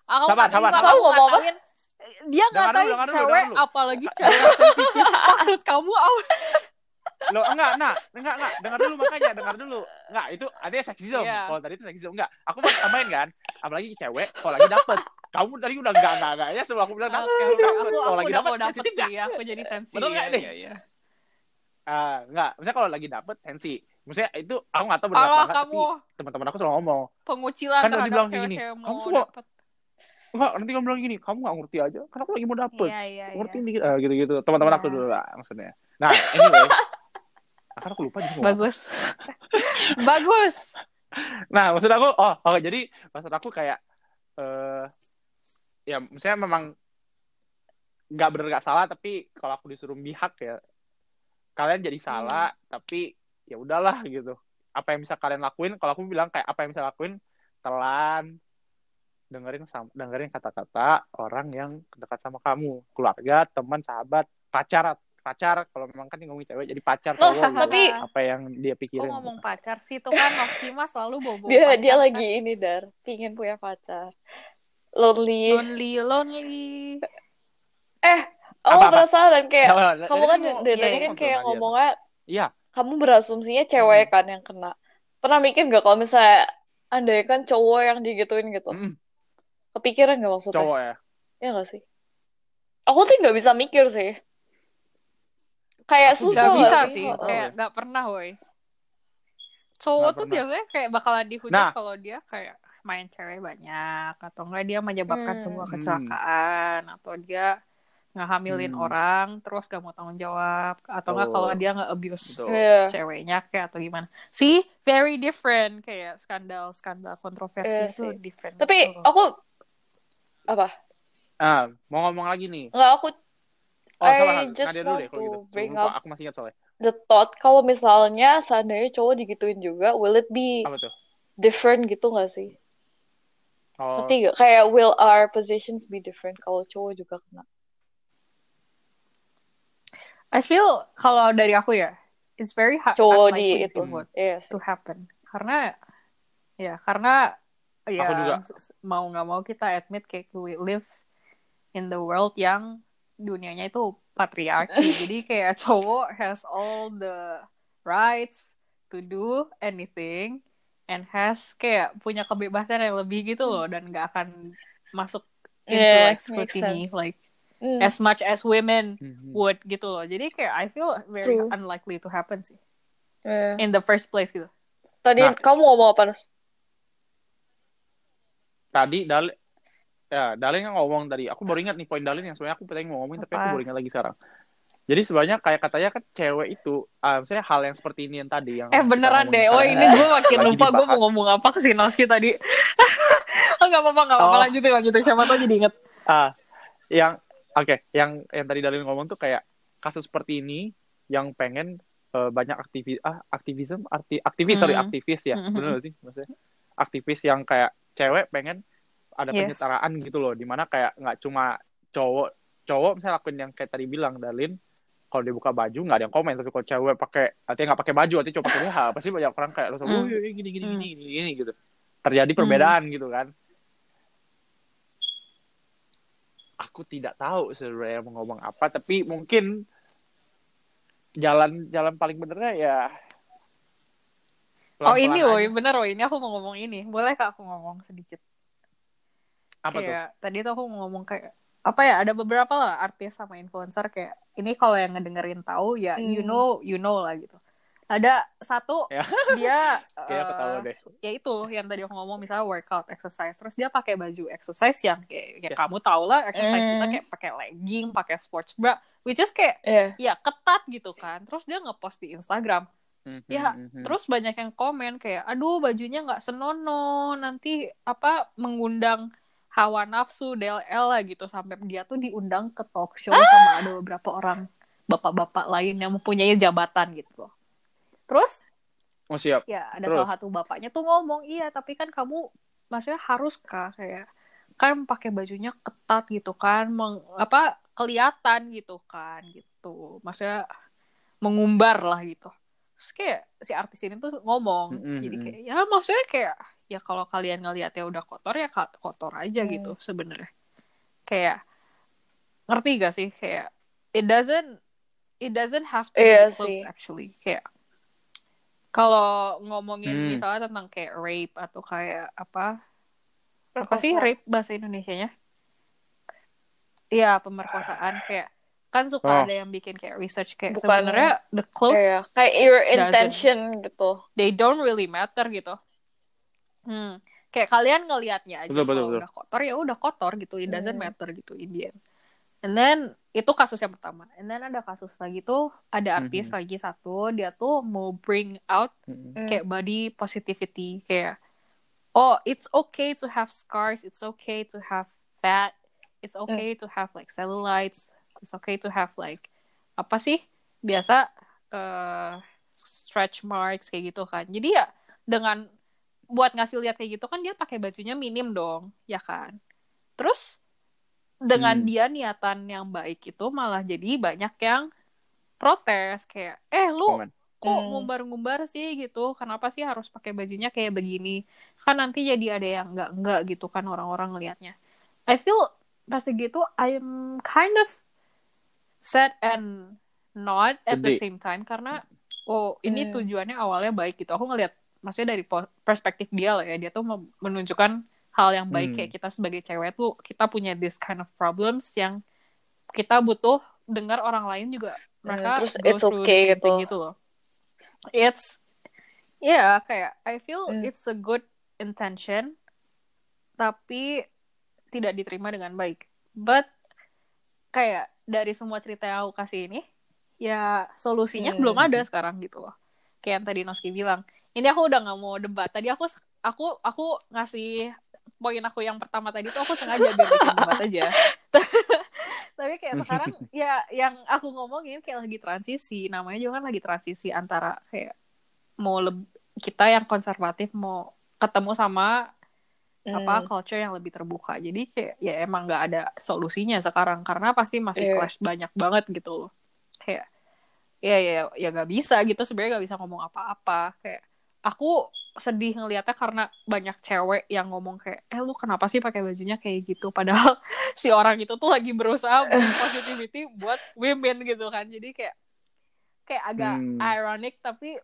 Aku Sabar, sabar, kamu ngomong apa? dia ngatain cewek apalagi cewek sensitif. Maksud kamu apa? Loh, enggak, nah, enggak, enggak, dengar dulu makanya, dengar dulu. Enggak, itu ada seksisme. Iya. Kalau tadi itu seksisme enggak. Aku mau tambahin kan, apalagi cewek kalau lagi dapet. Kamu tadi udah enggak, enggak, enggak ya sebelum aku bilang dapet. oke. dapet. Aku Kalau aku lagi dapet, dapet sensitif enggak? sih, aku jadi sensi. Bener nggak Iya, nih? iya. Ah, enggak. Misalnya kalau lagi dapet tensi. Maksudnya itu aku enggak tahu benar enggak, kamu tapi teman-teman aku selalu ngomong, pengucilan Kan terhadap bilang kayak gini, kamu semua- dapet. enggak, nanti kamu bilang gini, kamu enggak ngerti aja, kan aku lagi mau dapet. Iya, iya, iya. ngerti dikit, ah, gitu-gitu. Teman-teman aku Iya. dulu lah maksudnya. Nah, anyway. Akan aku lupa apa. Bagus. Bagus. Nah, maksud aku, oh, oh jadi maksud aku kayak, eh ya, misalnya memang nggak bener nggak salah, tapi kalau aku disuruh pihak ya, kalian jadi salah, tapi ya udahlah gitu. Apa yang bisa kalian lakuin? Kalau aku bilang kayak apa yang bisa lakuin, telan, dengerin dengerin kata-kata orang yang dekat sama kamu, keluarga, teman, sahabat, pacar, pacar. Kalau memang kan ngomongin cewek, jadi pacar Loh, cowok. gitu. tapi- apa yang dia Kok pikirin? ngomong pacar sih? Tuh kan Noskima selalu bobo Dia pacar, dia kan? lagi ini dar, pingin punya pacar. Lonely. lonely, lonely. Eh, oh Apa, penasaran kayak Nah, kamu kan mau- dari iya, tadi kan ngomong kayak ngomongnya Iya. kamu berasumsinya cewek kan yang kena. Pernah mikir gak kalau misalnya andai kan cowok yang digituin gitu? Mm, Kepikiran gak maksudnya? cowok ya. Ya gak sih? Aku tuh nggak bisa mikir sih. Kayak susah Gak nggak bisa sih? sih, kayak gak pernah woi. Cowok Nggak tuh pernah. biasanya kayak bakalan dihujat Nah. kalau dia kayak main cewek banyak atau enggak dia menyebabkan Hmm. sebuah Hmm. kecelakaan atau dia ngehamilin Hmm. orang terus gak mau tanggung jawab atau enggak kalau dia nge-abuse Betul. Iya. ceweknya kayak atau gimana. See, very different kayak skandal-skandal kontroversi Iya itu sih. different. Tapi gitu. aku apa? Ah, mau ngomong lagi nih. Nggak aku Oh, salah. I just Nadia dulu want deh kalau to gitu. bring Lupa, up aku masih ingat soalnya. the thought kalau misalnya seandainya cowok digituin juga, will it be Apa tuh? different gitu nggak sih? Oh, Ngerti nggak? Kayak will our positions be different kalau cowok juga kena? I feel kalau dari aku ya, it's very hard Cowok unlikely di itu. Iya sih. to happen. Karena ya karena ya Aku juga. s- mau nggak mau kita admit kayak we live in the world yang dunianya itu patriarki. Jadi kayak cowok has all the rights to do anything and has kayak punya kebebasan yang lebih gitu loh dan nggak akan masuk into Yeah, like scrutiny like Hmm. as much as women mhm. would gitu loh. Jadi kayak I feel very True. unlikely to happen sih Iya. in the first place gitu. Tadi Nah. kamu ngomong apa, Nus? Tadi Dalin ya, Dalin yang ngomong tadi. Aku baru ingat nih poin Dalin yang sebenarnya aku pengen mau ngomongin tapi aku baru ingat lagi sekarang. Jadi sebenarnya kayak katanya kan cewek itu, ah, misalnya hal yang seperti ini yang tadi yang Eh beneran deh. Oh ini gue makin lupa gue mau ngomong apa ke si Noski tadi. oh nggak apa-apa nggak apa-apa Oh. lanjutin lanjutin siapa tau jadi inget. Ah, yang oke, yang yang tadi Dalin ngomong tuh kayak kasus seperti ini yang pengen eh, banyak aktivis ah aktivisme arti aktivis sorry Hmm. aktivis ya Mhm. bener gak sih maksudnya aktivis yang kayak cewek pengen ada Yes. penyetaraan gitu loh di mana kayak nggak cuma cowok cowok misalnya lakuin yang kayak tadi bilang Dalin kalau dia buka baju nggak ada yang komen tapi kalau cewek pakai artinya nggak pakai baju artinya cuma pakai BH pasti banyak orang kayak lo Hmm. oh iya, gini gini Hmm. gini gini gini gitu terjadi perbedaan gitu kan aku tidak tahu sebenarnya mau ngomong apa tapi mungkin jalan jalan paling benernya ya Oh pelan-pelan ini aja. woi bener woi ini aku mau ngomong ini. Boleh kak aku ngomong sedikit? Apa tuh kayak tadi tuh aku ngomong kayak apa ya ada beberapa lah artis sama influencer kayak ini kalau yang ngedengerin tahu ya you Hmm. know you know lah gitu ada satu Ya. dia aku tahu eh, deh. ya itu yang tadi aku ngomong misalnya workout exercise terus dia pakai baju exercise yang kayak ya Ya. kamu tau lah exercise kita Hmm. kayak pakai legging pakai sports bra which is kayak Iya. ya ketat gitu kan terus dia ngepost di Instagram Mhm, Ya, mhm. Terus banyak yang komen kayak, aduh bajunya nggak senonoh, nanti apa mengundang hawa nafsu DLL lah gitu. Sampai dia tuh diundang ke talk show sama ada beberapa orang bapak-bapak lain yang mempunyai jabatan gitu. Terus? Oh siap. Ya ada Terus? salah satu bapaknya tuh ngomong, iya tapi kan kamu maksudnya haruskah kayak kan pakai bajunya ketat gitu kan meng, apa kelihatan gitu kan gitu. Maksudnya mengumbar lah gitu. Terus kayak si artis ini tuh ngomong. Mm-mm, jadi mm. kayak ya maksudnya kayak ya kalau kalian ngeliatnya udah kotor ya kotor aja Hmm. gitu sebenarnya kayak ngerti gak sih kayak it doesn't it doesn't have to Iya be clothes sih. actually kayak kalau ngomongin Hmm. misalnya tentang kayak rape atau kayak apa apa Perkosaan. sih rape bahasa Indonesianya Iya pemerkosaan kayak kan suka Oh. ada yang bikin kayak research kayak sebenarnya the clothes Iya, kayak your intention gitu. they don't really matter gitu. Hmm. Kayak kalian ngelihatnya aja Betul, betul, kalau betul. udah kotor ya udah kotor gitu. It doesn't Hmm. matter gitu in the end. And then itu kasus yang pertama. And then ada kasus lagi tuh ada artis Mhm. lagi satu dia tuh mau bring out Mm-mm. Hmm. kayak body positivity kayak oh it's okay to have scars, it's okay to have fat, it's okay to have like cellulites, it's okay to have like apa sih biasa eh, stretch marks kayak gitu kan. Jadi ya dengan buat ngasih lihat kayak gitu kan dia pakai bajunya minim dong, ya kan. Terus dengan Hmm. dia niatan yang baik itu malah jadi banyak yang protes kayak eh lu Komen. kok Hmm. ngumbar-ngumbar sih gitu kenapa sih harus pakai bajunya kayak begini kan nanti jadi ada yang enggak enggak gitu kan orang-orang ngelihatnya I feel pas gitu I'm kind of sad and not at the Sedih. same time karena oh ini Hmm. tujuannya awalnya baik gitu aku ngelihat maksudnya dari perspektif dia lah ya dia tuh menunjukkan hal yang baik Hmm. kayak kita sebagai cewek tuh kita punya this kind of problems yang kita butuh dengar orang lain juga mereka terus go it's okay gitu. gitu loh it's ya kayak I feel Hmm. it's a good intention tapi tidak diterima dengan baik but kayak dari semua cerita yang aku kasih ini ya solusinya Hmm. belum ada sekarang gitu loh kayak yang tadi Noski bilang ini aku udah nggak mau debat. Tadi aku aku aku ngasih poin aku yang pertama tadi tuh aku sengaja biar bikin debat aja. Tapi kayak sekarang ya yang aku ngomongin kayak lagi transisi. Namanya juga kan lagi transisi antara kayak mau kita yang konservatif mau ketemu sama apa Hmm. culture yang lebih terbuka. Jadi kayak ya emang nggak ada solusinya sekarang. Karena pasti masih Iya. clash banyak banget gitu loh. Kayak ya ya ya nggak bisa gitu. Sebenarnya nggak bisa ngomong apa-apa. Kayak aku sedih ngelihatnya karena banyak cewek yang ngomong kayak eh lu kenapa sih pakai bajunya kayak gitu padahal si orang itu tuh lagi berusaha positivity buat women gitu kan jadi kayak kayak agak Hmm. ironic tapi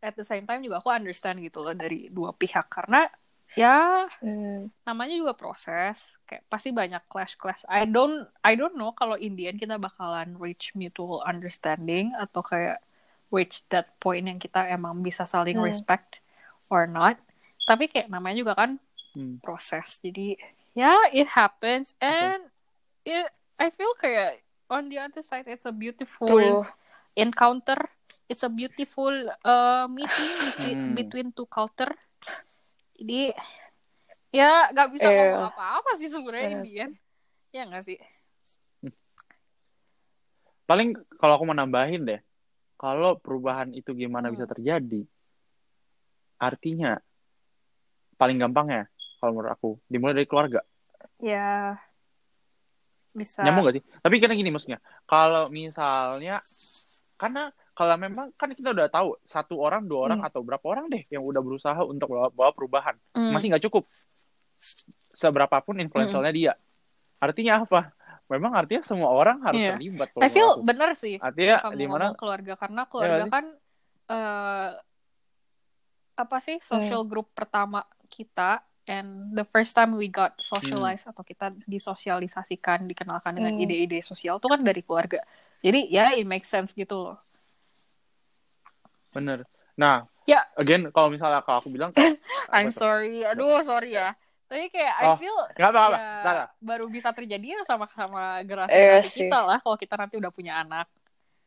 at the same time juga aku understand gitu loh dari dua pihak karena ya Hmm. namanya juga proses kayak pasti banyak clash clash I don't I don't know kalau Indian kita bakalan reach mutual understanding atau kayak reach that point yang kita emang bisa saling Hmm. respect or not tapi kayak namanya juga kan Hmm. proses jadi ya it happens and it I feel kayak on the other side it's a beautiful True. encounter it's a beautiful uh, meeting between, Hmm. between two culture jadi ya nggak bisa Iya. ngomong apa-apa sih sebenarnya Benar. Indian ya nggak sih Paling kalau aku mau nambahin deh, kalau perubahan itu gimana Hmm. bisa terjadi, artinya paling gampang ya, kalau menurut aku, dimulai dari keluarga. ya bisa Nyambung gak sih? Tapi karena gini maksudnya, kalau misalnya, karena kalau memang kan kita udah tahu satu orang, dua orang Hmm. atau berapa orang deh yang udah berusaha untuk bawa, bawa perubahan, Hmm. masih nggak cukup. Seberapapun influencernya dia. Artinya apa? Memang artinya semua orang harus Iya. terlibat. kalau I feel bener sih Artinya di mana? keluarga karena keluarga sih? kan eh apa sih social Hmm. group pertama kita and the first time we got socialized Hmm. atau kita disosialisasikan dikenalkan dengan Hmm. ide-ide sosial itu kan dari keluarga jadi ya it makes sense gitu loh Bener. Nah, Ya. again kalau misalnya kalau aku bilang, I'm sorry aduh sorry ya tapi kayak I Oh, feel nggak apa-apa. ya, Nggak, nggak. baru bisa terjadi ya sama-sama Iya generasi sih. kita lah kalau kita nanti udah punya anak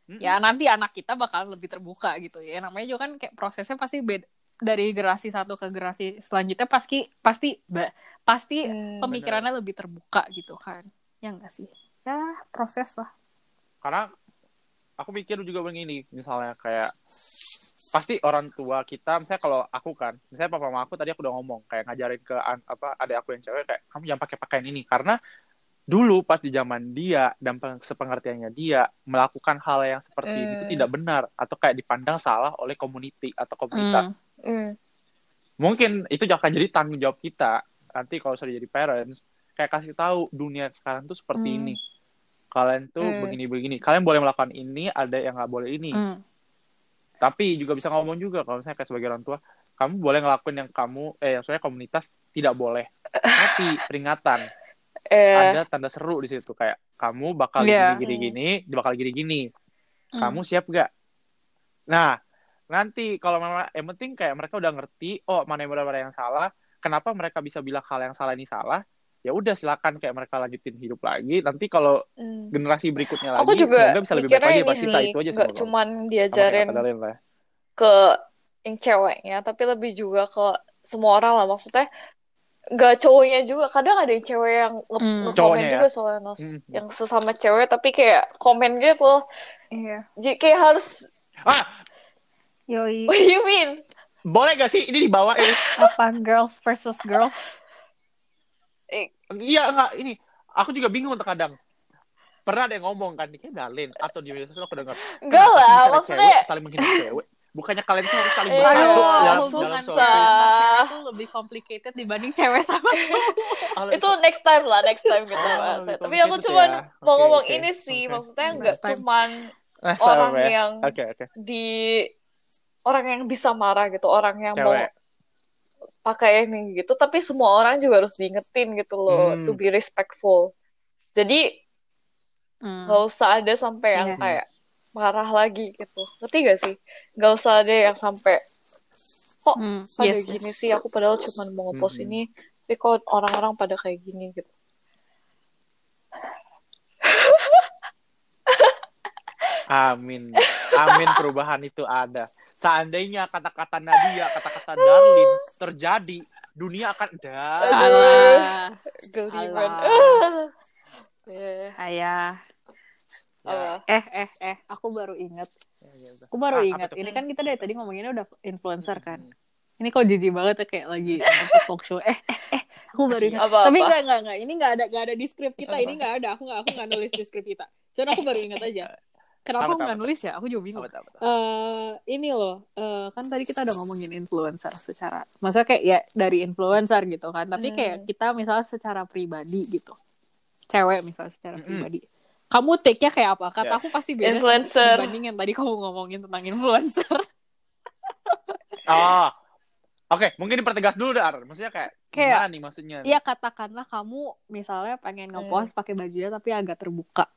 Mm-mm. ya nanti anak kita bakal lebih terbuka gitu ya namanya juga kan kayak prosesnya pasti beda dari generasi satu ke generasi selanjutnya pasti pasti pasti Hmm. pemikirannya lebih terbuka gitu kan ya enggak sih ya proses lah Karena aku pikir juga begini, misalnya kayak pasti orang tua kita misalnya kalau aku kan misalnya papa mama aku tadi aku udah ngomong kayak ngajarin ke an- apa ada aku yang cewek kayak kamu jangan pakai pakaian ini karena dulu pas di zaman dia dan peng- sepengertiannya dia melakukan hal yang seperti ini itu Hmm. tidak benar atau kayak dipandang salah oleh community atau komunitas Hmm. Hmm. mungkin itu akan jadi tanggung jawab kita nanti kalau sudah jadi parents kayak kasih tahu dunia sekarang tuh seperti Hmm. ini kalian tuh Hmm. begini-begini kalian boleh melakukan ini ada yang nggak boleh ini Hmm. Tapi juga bisa ngomong juga kalau misalnya kayak sebagai orang tua kamu boleh ngelakuin yang kamu eh yang soalnya komunitas tidak boleh tapi peringatan. Eh, ada tanda seru di situ kayak kamu bakal Iya. gini gini gini bakal gini gini. Hmm. kamu siap gak nah nanti kalau memang yang penting kayak mereka udah ngerti oh mana yang benar mana yang salah kenapa mereka bisa bilang hal yang salah ini salah ya udah silakan kayak mereka lanjutin hidup lagi nanti kalau hmm. generasi berikutnya lagi Aku juga semoga bisa lebih baik lagi pasti sih, itu aja nggak cuman diajarin lah. ke yang ceweknya, tapi lebih juga ke semua orang lah. Maksudnya nggak cowoknya juga. Kadang ada yang cewek yang nge- Hmm. nge-komen Cowoknya ya? juga soalnya Nos. Hmm. Yang sesama cewek tapi kayak komen gitu. Iya. Jadi kayak harus, ah Yoi. what do you mean? boleh gak sih ini dibawa ini Apa girls versus girls? Eh, Iya enggak ini aku juga bingung terkadang. Pernah ada yang ngomong kan kayak Dalin atau di media sosial aku dengar. Enggak sih lah, maksudnya cewek saling menghina cewek? Bukannya kalian tuh harus saling bersatu aduh, dalam, cewek tuh lebih complicated dibanding cewek sama cowok. Itu next time lah, next time kita Oh, bahas. lebih Tapi aku cuman ya. mau ngomong oke, ini sih, oke. maksudnya nggak cuman Nah, orang yang oke oke. di orang yang bisa marah gitu, orang yang mau cewek pakai ini gitu, tapi semua orang juga harus diingetin gitu loh, Hmm. to be respectful. Jadi Hmm. nggak usah ada sampai yang Iya. kayak marah lagi gitu, ngerti gak sih? Nggak usah ada yang sampai kok Hmm. pada Yes, gini yes. sih, aku padahal cuma mau ngepost Mhm. ini, tapi kok orang-orang pada kayak gini gitu. amin amin perubahan itu ada seandainya kata-kata Nadia kata-kata Darlin terjadi dunia akan dah. Geliman. Alah. Eh, Ayah. apa? Eh, eh, eh. Aku baru ingat. Ya, ya. Aku baru Ah, ingat. Ini kan kita dari tadi ngomonginnya udah influencer kan. Hmm. Ini kok jijik banget ya kayak lagi talk show. Eh, eh, eh. Aku baru ingat. Apa, Tapi enggak, enggak, enggak. Ini enggak ada, enggak ada di skrip kita. Apa? Ini enggak ada. Aku enggak, aku enggak nulis di skrip kita. Cuman aku baru ingat aja. Kenapa Apa, aku enggak apa? nulis ya? Aku juga bingung. Apa apa tuh? eh ini loh, eh, kan tadi kita udah ngomongin influencer secara, maksudnya kayak ya dari influencer gitu kan, tapi Hmm. kayak kita misalnya secara pribadi gitu, cewek misalnya secara Mm-mm. pribadi, kamu take-nya kayak apa? Kata Ya. aku pasti beda Influencer. dibanding yang tadi kamu ngomongin tentang influencer. Oh, oke, mungkin dipertegas dulu Dar. Maksudnya kayak, Kayak- gimana nih maksudnya? Iya katakanlah kamu misalnya pengen ngepost pakai bajunya tapi agak terbuka.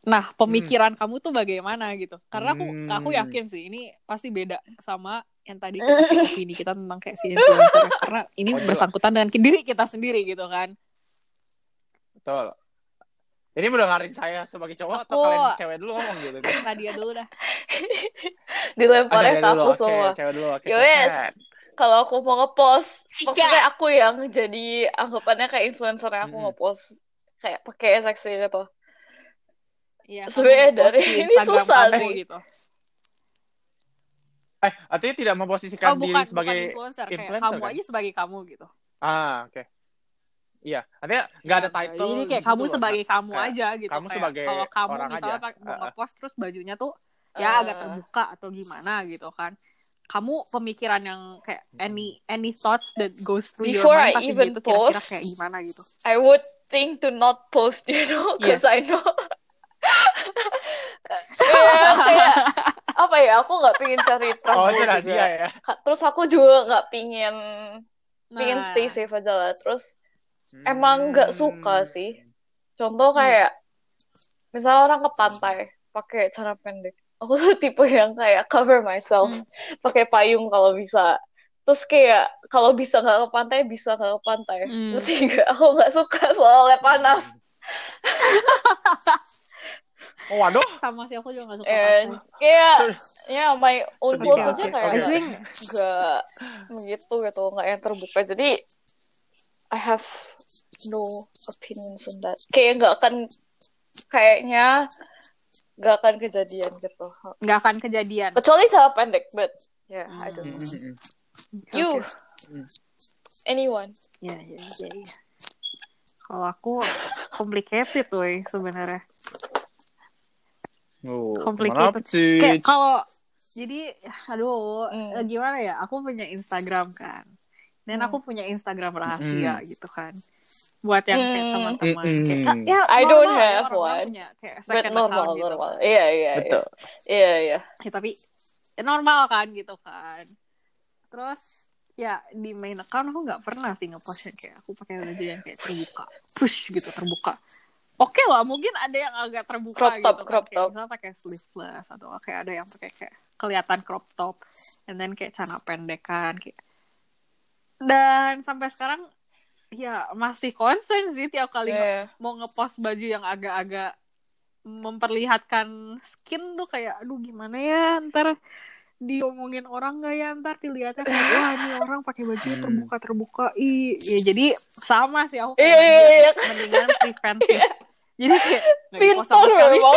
Nah, pemikiran kamu tuh bagaimana gitu? Karena aku Hmm. aku yakin sih ini pasti beda sama yang tadi kita opini kita tentang kayak si influencer karena ini Oh, bersangkutan dengan diri kita sendiri gitu kan. Betul. Ini udah ngarin saya sebagai cowok atau Aku- kalian cewek dulu ngomong gitu? Nadia dulu dah. Dilemparnya ke dulu. aku Oke, semua. cewek dulu. Oke, Yowes. silakan. Kalau aku mau ngepost, maksudnya aku yang jadi anggapannya kayak influencer yang aku Mm-mm. ngepost kayak pakai seksi gitu. Iya, Sebenarnya dari- ini susah kamu sih. gitu. Eh, artinya tidak memposisikan Oh, bukan, diri bukan sebagai influencer, kayak influencer, kamu kan? aja sebagai kamu gitu. Ah, oke. Iya, artinya nggak ada Iya, title. Jadi di kayak situ kamu loh. sebagai kamu kayak aja gitu. kamu Kayak sebagai kalau kamu orang misalnya aja. pak- mau Uh-uh. ngepost terus bajunya tuh ya agak Eh, terbuka atau gimana gitu kan. Kamu pemikiran yang kayak any any thoughts that goes through Before your mind I even gitu post, kayak gimana gitu. I would think to not post, you know, because I know. Ya, kayak apa ya? Aku nggak pingin cari Oh, trouble itu juga. Ya. Terus aku juga nggak pingin pingin Nah, stay safe aja lah. Terus Emang nggak suka Hmm. sih. Contoh kayak misalnya orang ke pantai pakai celana pendek. Aku tuh tipe yang kayak cover myself, Hmm. pakai payung kalau bisa. Terus kayak kalau bisa nggak ke pantai bisa nggak ke pantai. Hmm. Nggak? Aku nggak suka soalnya panas. Oh, waduh. sama sih aku juga gak suka And pantai. kayak ya my own clothes banget. aja kayak I oke. think nggak begitu gitu, nggak yang terbuka. Jadi I have no opinions on that. Kayak nggak akan kayaknya Gak akan kejadian gitu. nggak akan kejadian Kecuali salah pendek, but yeah, I don't know. mm, mm. You, Oke. Hmm. anyone? ya ya ya, ya. kalau aku complicated tuh sebenarnya Oh, Complicated. kayak kalau jadi aduh Hmm. eh, gimana ya aku punya Instagram kan dan Hmm. aku punya Instagram rahasia gitu kan buat yang kayak Hmm. teman-teman Mm-mm. kayak ah, ya I don't ya, have one. punya kayak But second normal, account gitu normal. Iya, iya, iya. Betul. Iya, iya. Ya, tapi ya normal kan gitu kan terus ya di main account aku nggak pernah sih ngepost yang kayak aku pakai baju yang kayak terbuka push gitu terbuka oke lah mungkin ada yang agak terbuka Crop top, gitu kan. crop Kayak top. misalnya pakai sleeveless atau kayak ada yang pakai kayak kelihatan crop top and then kayak celana pendek kan kayak dan sampai sekarang ya masih concern sih tiap kali Iya. mau ngepost baju yang agak-agak memperlihatkan skin tuh kayak aduh gimana ya ntar diomongin orang gak ya ntar dilihatnya kayak wah ini orang pakai baju Hmm. terbuka terbuka ih ya jadi sama sih aku Iya, kayak iya, iya. kayak mendingan preventif jadi kayak Pintar memang.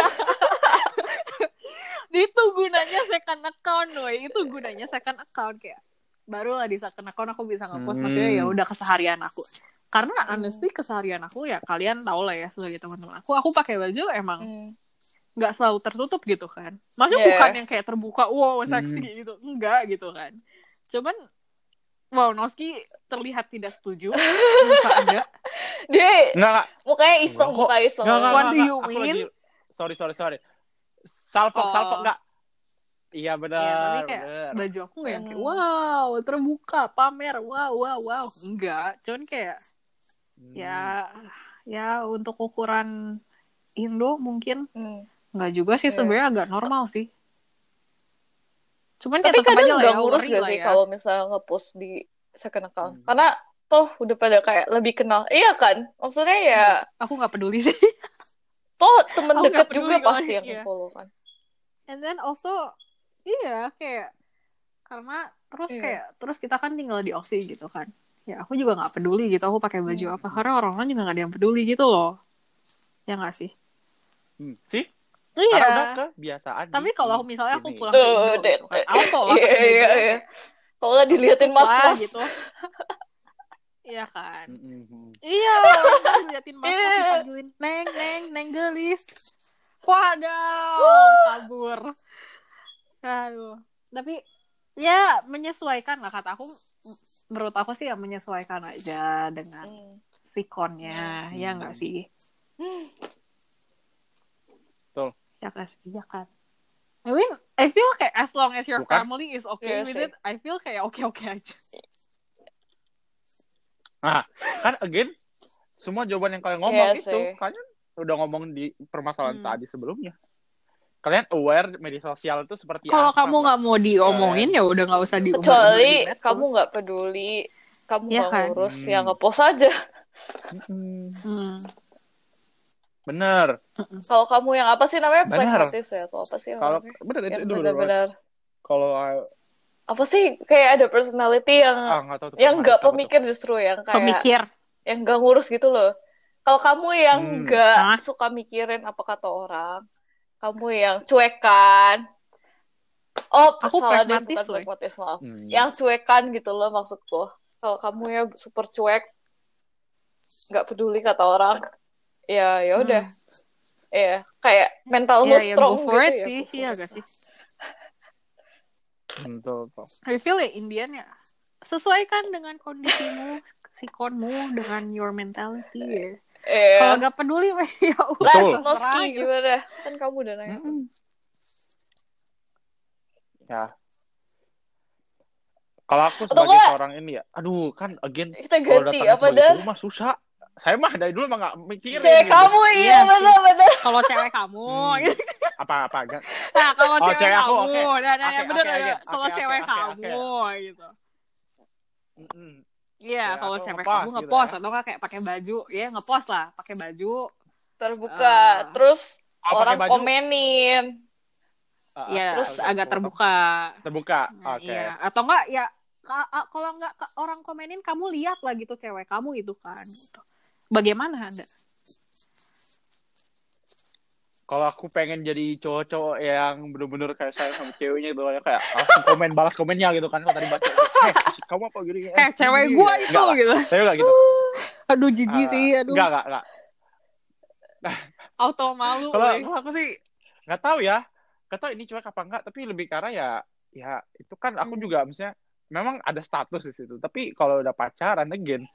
itu gunanya second account woy itu gunanya second account kayak baru lah di second account aku bisa ngepost Hmm. maksudnya ya udah keseharian aku karena Hmm. honestly keseharian aku ya kalian tau lah ya sebagai teman-teman aku aku pakai baju emang Hmm. nggak selalu tertutup gitu kan maksudnya Yeah. bukan yang kayak terbuka wow seksi Hmm. gitu enggak gitu kan cuman wow Noski terlihat tidak setuju muka anda Dia enggak. mukanya iseng, mukanya iseng. Enggak, enggak, What do you mean? lagi- Sorry, sorry, sorry. Salfok, Oh. salfok enggak. Iya benar. ya tapi kayak benar. baju aku nggak yang kayak Hmm. wow terbuka pamer wow wow wow enggak cuman kayak Hmm. ya ya untuk ukuran Indo mungkin Hmm. nggak juga sih Iya. sebenarnya agak normal sih cuman ya Tapi kadang lah nggak ya, ngurus gak sih ya. kalau misalnya ngepost di second account? Hmm. Karena toh udah pada kayak lebih kenal. Iya kan? Maksudnya ya, aku nggak peduli sih toh temen Aku deket juga pasti yang iya. follow kan. and then also iya kayak karena terus Iya. kayak terus kita kan tinggal di Aussie gitu kan ya aku juga nggak peduli gitu aku pakai baju Hmm. apa karena orang-orang juga nggak ada yang peduli gitu loh ya nggak sih Hmm, sih? Karena udah iya kebiasaan. tapi di- kalau misalnya aku pulang ke Oh, Indo that- gitu kan aku kalau Iya, iya, iya. Kalau nggak diliatin mas mas gitu iya kan. Iya, orang kan liatin mas mas Iya. dipanggilin neng neng neng gelis. Waduh, kabur. Aduh, tapi ya menyesuaikan lah kata aku. Menurut aku sih ya menyesuaikan aja dengan Hmm. sikonnya, Hmm. ya nggak sih? Ya nggak sih, ya kan. I mean, I feel kayak as long as your Bukan? family is okay Iya with sih. it, I feel kayak oke-oke aja. Kan again, semua jawaban yang kalian ngomong Iya itu, sih. kalian udah ngomong di permasalahan Hmm. tadi sebelumnya. Kalian aware media sosial itu seperti Kalau apa, kamu nggak mau diomongin ya udah nggak usah diomongin. Kecuali kamu nggak peduli, kamu Iya nggak kan? ngurus, Hmm. ya ngepost aja. Mm-mm. Hmm. Bener. Kalau kamu yang apa sih namanya? Artist ya atau apa sih? Kalau bener itu, yang itu bener Kalau ah apa sih kayak ada personality yang nggak tahu tuh yang nggak siapa tuh. pemikir justru yang kayak Pemikir. yang nggak ngurus gitu loh. Kalau kamu yang Hmm. nggak Hah? suka mikirin apa kata orang, kamu yang cuekan. Oh, Aku salah deh, pragmatis, bukan pragmatis maaf. Hmm. Yang cuekan gitu loh maksudku. Kalau kamu ya super cuek, nggak peduli kata orang, ya ya udah, ya kayak mentalmu Iya, ya strong go for gitu it ya. sih. Iya gak sih? Betul. I feel ya Indian ya. Sesuaikan dengan kondisimu, sikonmu, dengan your mentality ya. Iya. Kalau gak peduli, ya udah Betul. terserah Noski gitu. gimana? Kan kamu udah nanya. Mm-mm. Ya. Kalau aku Atau sebagai nggak? seorang ini ya, aduh kan again Kita kalau ganti datang apa dah? guru mah susah. Saya mah dari dulu mah nggak mikirin. Cewek gitu. kamu Iya iya sih. benar-benar. Kalau cewek kamu, Hmm. gitu. Apa apa enggak? nah kalau Oh, cewek, cewek aku, kamu, oke. nah, nah, ya oke, bener. oke, kalau oke, cewek oke. kamu, gitu. Mm-mm. Iya, Ya, kalau cewek ngepost kamu gitu ngepost ya. atau nggak kayak pakai baju, ya ngepost lah, pakai baju. Terbuka, Ah. terus Oh, orang baju? komenin. Ah, ya terus agak terbuka. Terbuka. Nah, Oke. Iya. Atau enggak ya kalau enggak ka- orang komenin kamu lihat lah gitu cewek kamu itu kan gitu. Bagaimana Anda? kalau aku pengen jadi cowok-cowok yang bener-bener kayak sayang sama ceweknya gitu kayak langsung komen balas komennya gitu kan kalau tadi baca eh kamu apa gini Eh, cewek gini, gua gini." itu Enggak gitu. saya enggak gitu Aduh jijik Ah, sih, aduh. enggak enggak enggak Auto malu. kalau aku sih nggak tahu ya nggak tahu ini cuek apa enggak tapi lebih karena ya ya itu kan aku Hmm. juga misalnya memang ada status di situ tapi kalau udah pacaran again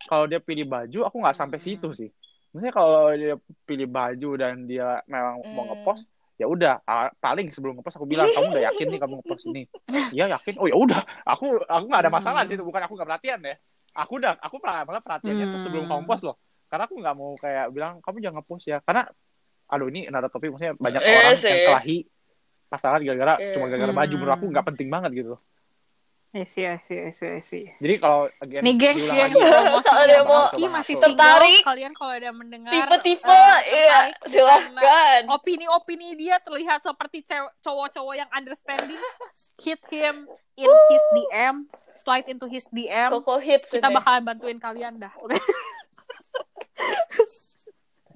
kalau dia pilih baju aku nggak sampai Hmm. situ sih misalnya kalau dia pilih baju dan dia memang mau Hmm. ngepost ya udah ah, paling sebelum ngepost aku bilang kamu udah yakin nih kamu ngepost ini iya yakin oh ya udah aku aku nggak ada masalah Hmm. sih itu bukan aku nggak perhatian ya aku udah aku malah perhatiannya tuh sebelum Hmm. kamu post loh karena aku nggak mau kayak bilang kamu jangan ngepost ya karena aduh ini nada topik maksudnya banyak Iya orang sih. yang kelahi pasangan gara-gara Iya. cuma gara-gara baju menurut aku Hmm. nggak penting banget gitu I see, I see, I see, I see. jadi kalau again Nih gengs, gengs, promosi Kalau ada yang mau Meski masih single, tertarik, kalian kalau ada mendengar Tipe-tipe, eh, iya, silahkan. opini-opini dia terlihat seperti cowok-cowok yang understanding, hit him in his DM, slide into his DM. Koko hits Kita ini. bakalan bantuin kalian dah.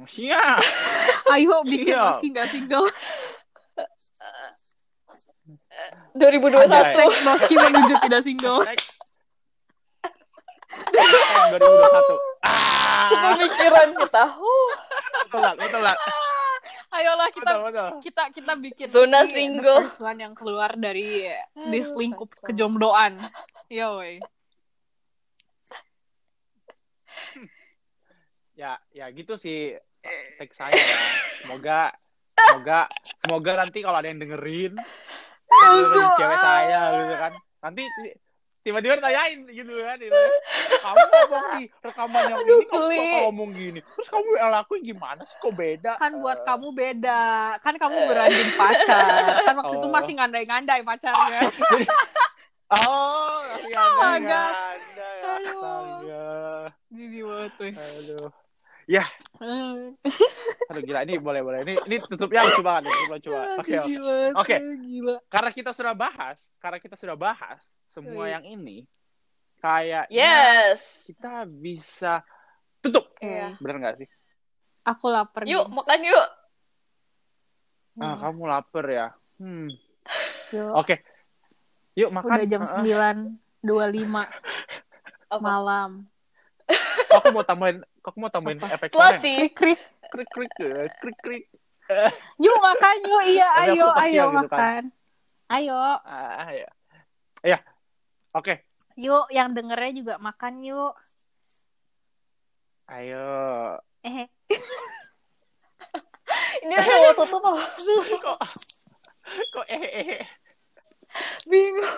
siap Ayo bikin Siap. meski nggak single. 2021. Anjay. Meski menuju tidak single. Hashtag- Hashtag 2021 ah Pemikiran kita. Huh. lah betul lah Ayolah kita betul betul kita kita bikin Zona si single. first one yang keluar dari this lingkup kejombloan. Yo, wey. ya ya gitu sih tag saya ya semoga semoga semoga nanti kalau ada yang dengerin itu dari cewek saya gitu kan nanti tiba-tiba tanyain gitu kan gitu. kamu ngomong di rekaman yang ini kamu geli. kok ngomong gini terus kamu lakuin gimana sih kok beda Kan buat Eh, kamu beda. Kan kamu beranding pacar. Kan waktu itu Oh. masih ngandai-ngandai pacarnya. oh ya Astaga. astaga Aduh. Jijik banget tuh. aduh Eh. aduh gila ini boleh boleh ini ini tutupnya lucu banget nih coba coba oke banget. Oke. Gila. karena kita sudah bahas karena kita sudah bahas semua Iya. yang ini kayak Yes. kita bisa tutup Iya. bener nggak sih Aku lapar. Yuk, gengs. makan yuk. ah Hmm. kamu lapar ya hmm Yuk. oke yuk makan Udah jam Ah, 9.25 Apa? malam. aku mau tambahin aku mau tambahin Apa? efek yang Slotty. Krik krik. krik krik eh, krik krik Yuk makan yuk. Iya, aku ayo ayo gitu kan. makan. Ayo. ah ya ya oke Yuk, yang dengernya juga makan yuk. ayo Eh, Ini udah mau tutup apa? kok kok eh eh eh. Bingung.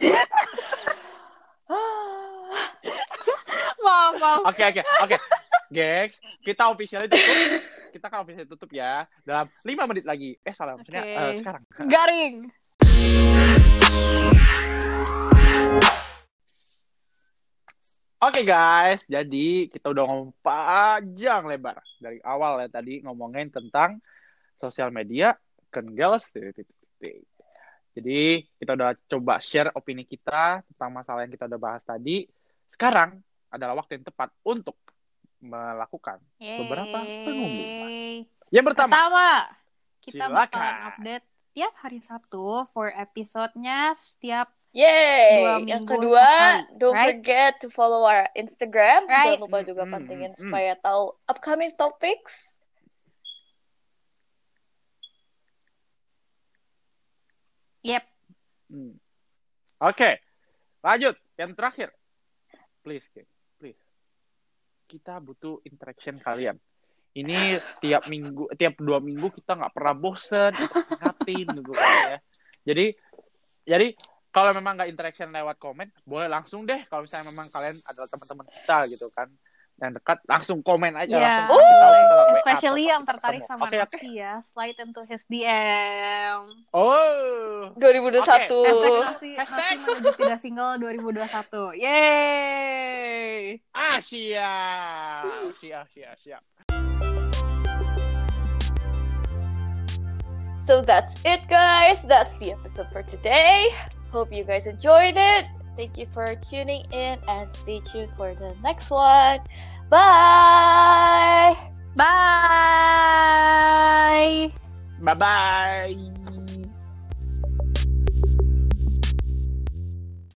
maaf, maaf. Oke oke oke. Gengs, kita official tutup. Kita kan official tutup ya dalam 5 menit lagi. Eh salah maksudnya Oke. eh, sekarang. Garing. Oke guys, jadi kita udah ngomong panjang lebar dari awal ya tadi ngomongin tentang sosial media, titik. Jadi kita udah coba share opini kita tentang masalah yang kita udah bahas tadi. Sekarang adalah waktu yang tepat untuk melakukan Beberapa pengumuman. Yeay. yang pertama. Pertama, kita Silakan. bakalan update tiap hari Sabtu for episodenya setiap! Dua Yang minggu kedua, sekali, don't right? forget to follow our Instagram. Right. Jangan lupa juga Hmm, pantengin supaya tahu upcoming topics. Yep. Hmm. Oke, lanjut. Yang terakhir, please, please. Kita butuh interaction kalian. Ini tiap minggu, tiap dua minggu kita nggak pernah bosen ngatin gitu kan ya. Jadi, jadi kalau memang nggak interaction lewat komen, boleh langsung deh. Kalau misalnya memang kalian adalah teman-teman kita gitu kan, yang dekat, langsung komen aja, Yeah. langsung kasih tahu kita lewat WA Especially yang tertarik ketemu. sama oke. Noski ya, slide into his DM. Oh, 2021. Hashtag Noski, Hashtag. Noski menuju tidak single 2021. Yeay! ah siap, siap, siap, siap. So that's it, guys. That's the episode for today. Hope you guys enjoyed it. Thank you for tuning in and stay tuned for the next one. Bye. Bye! Bye bye.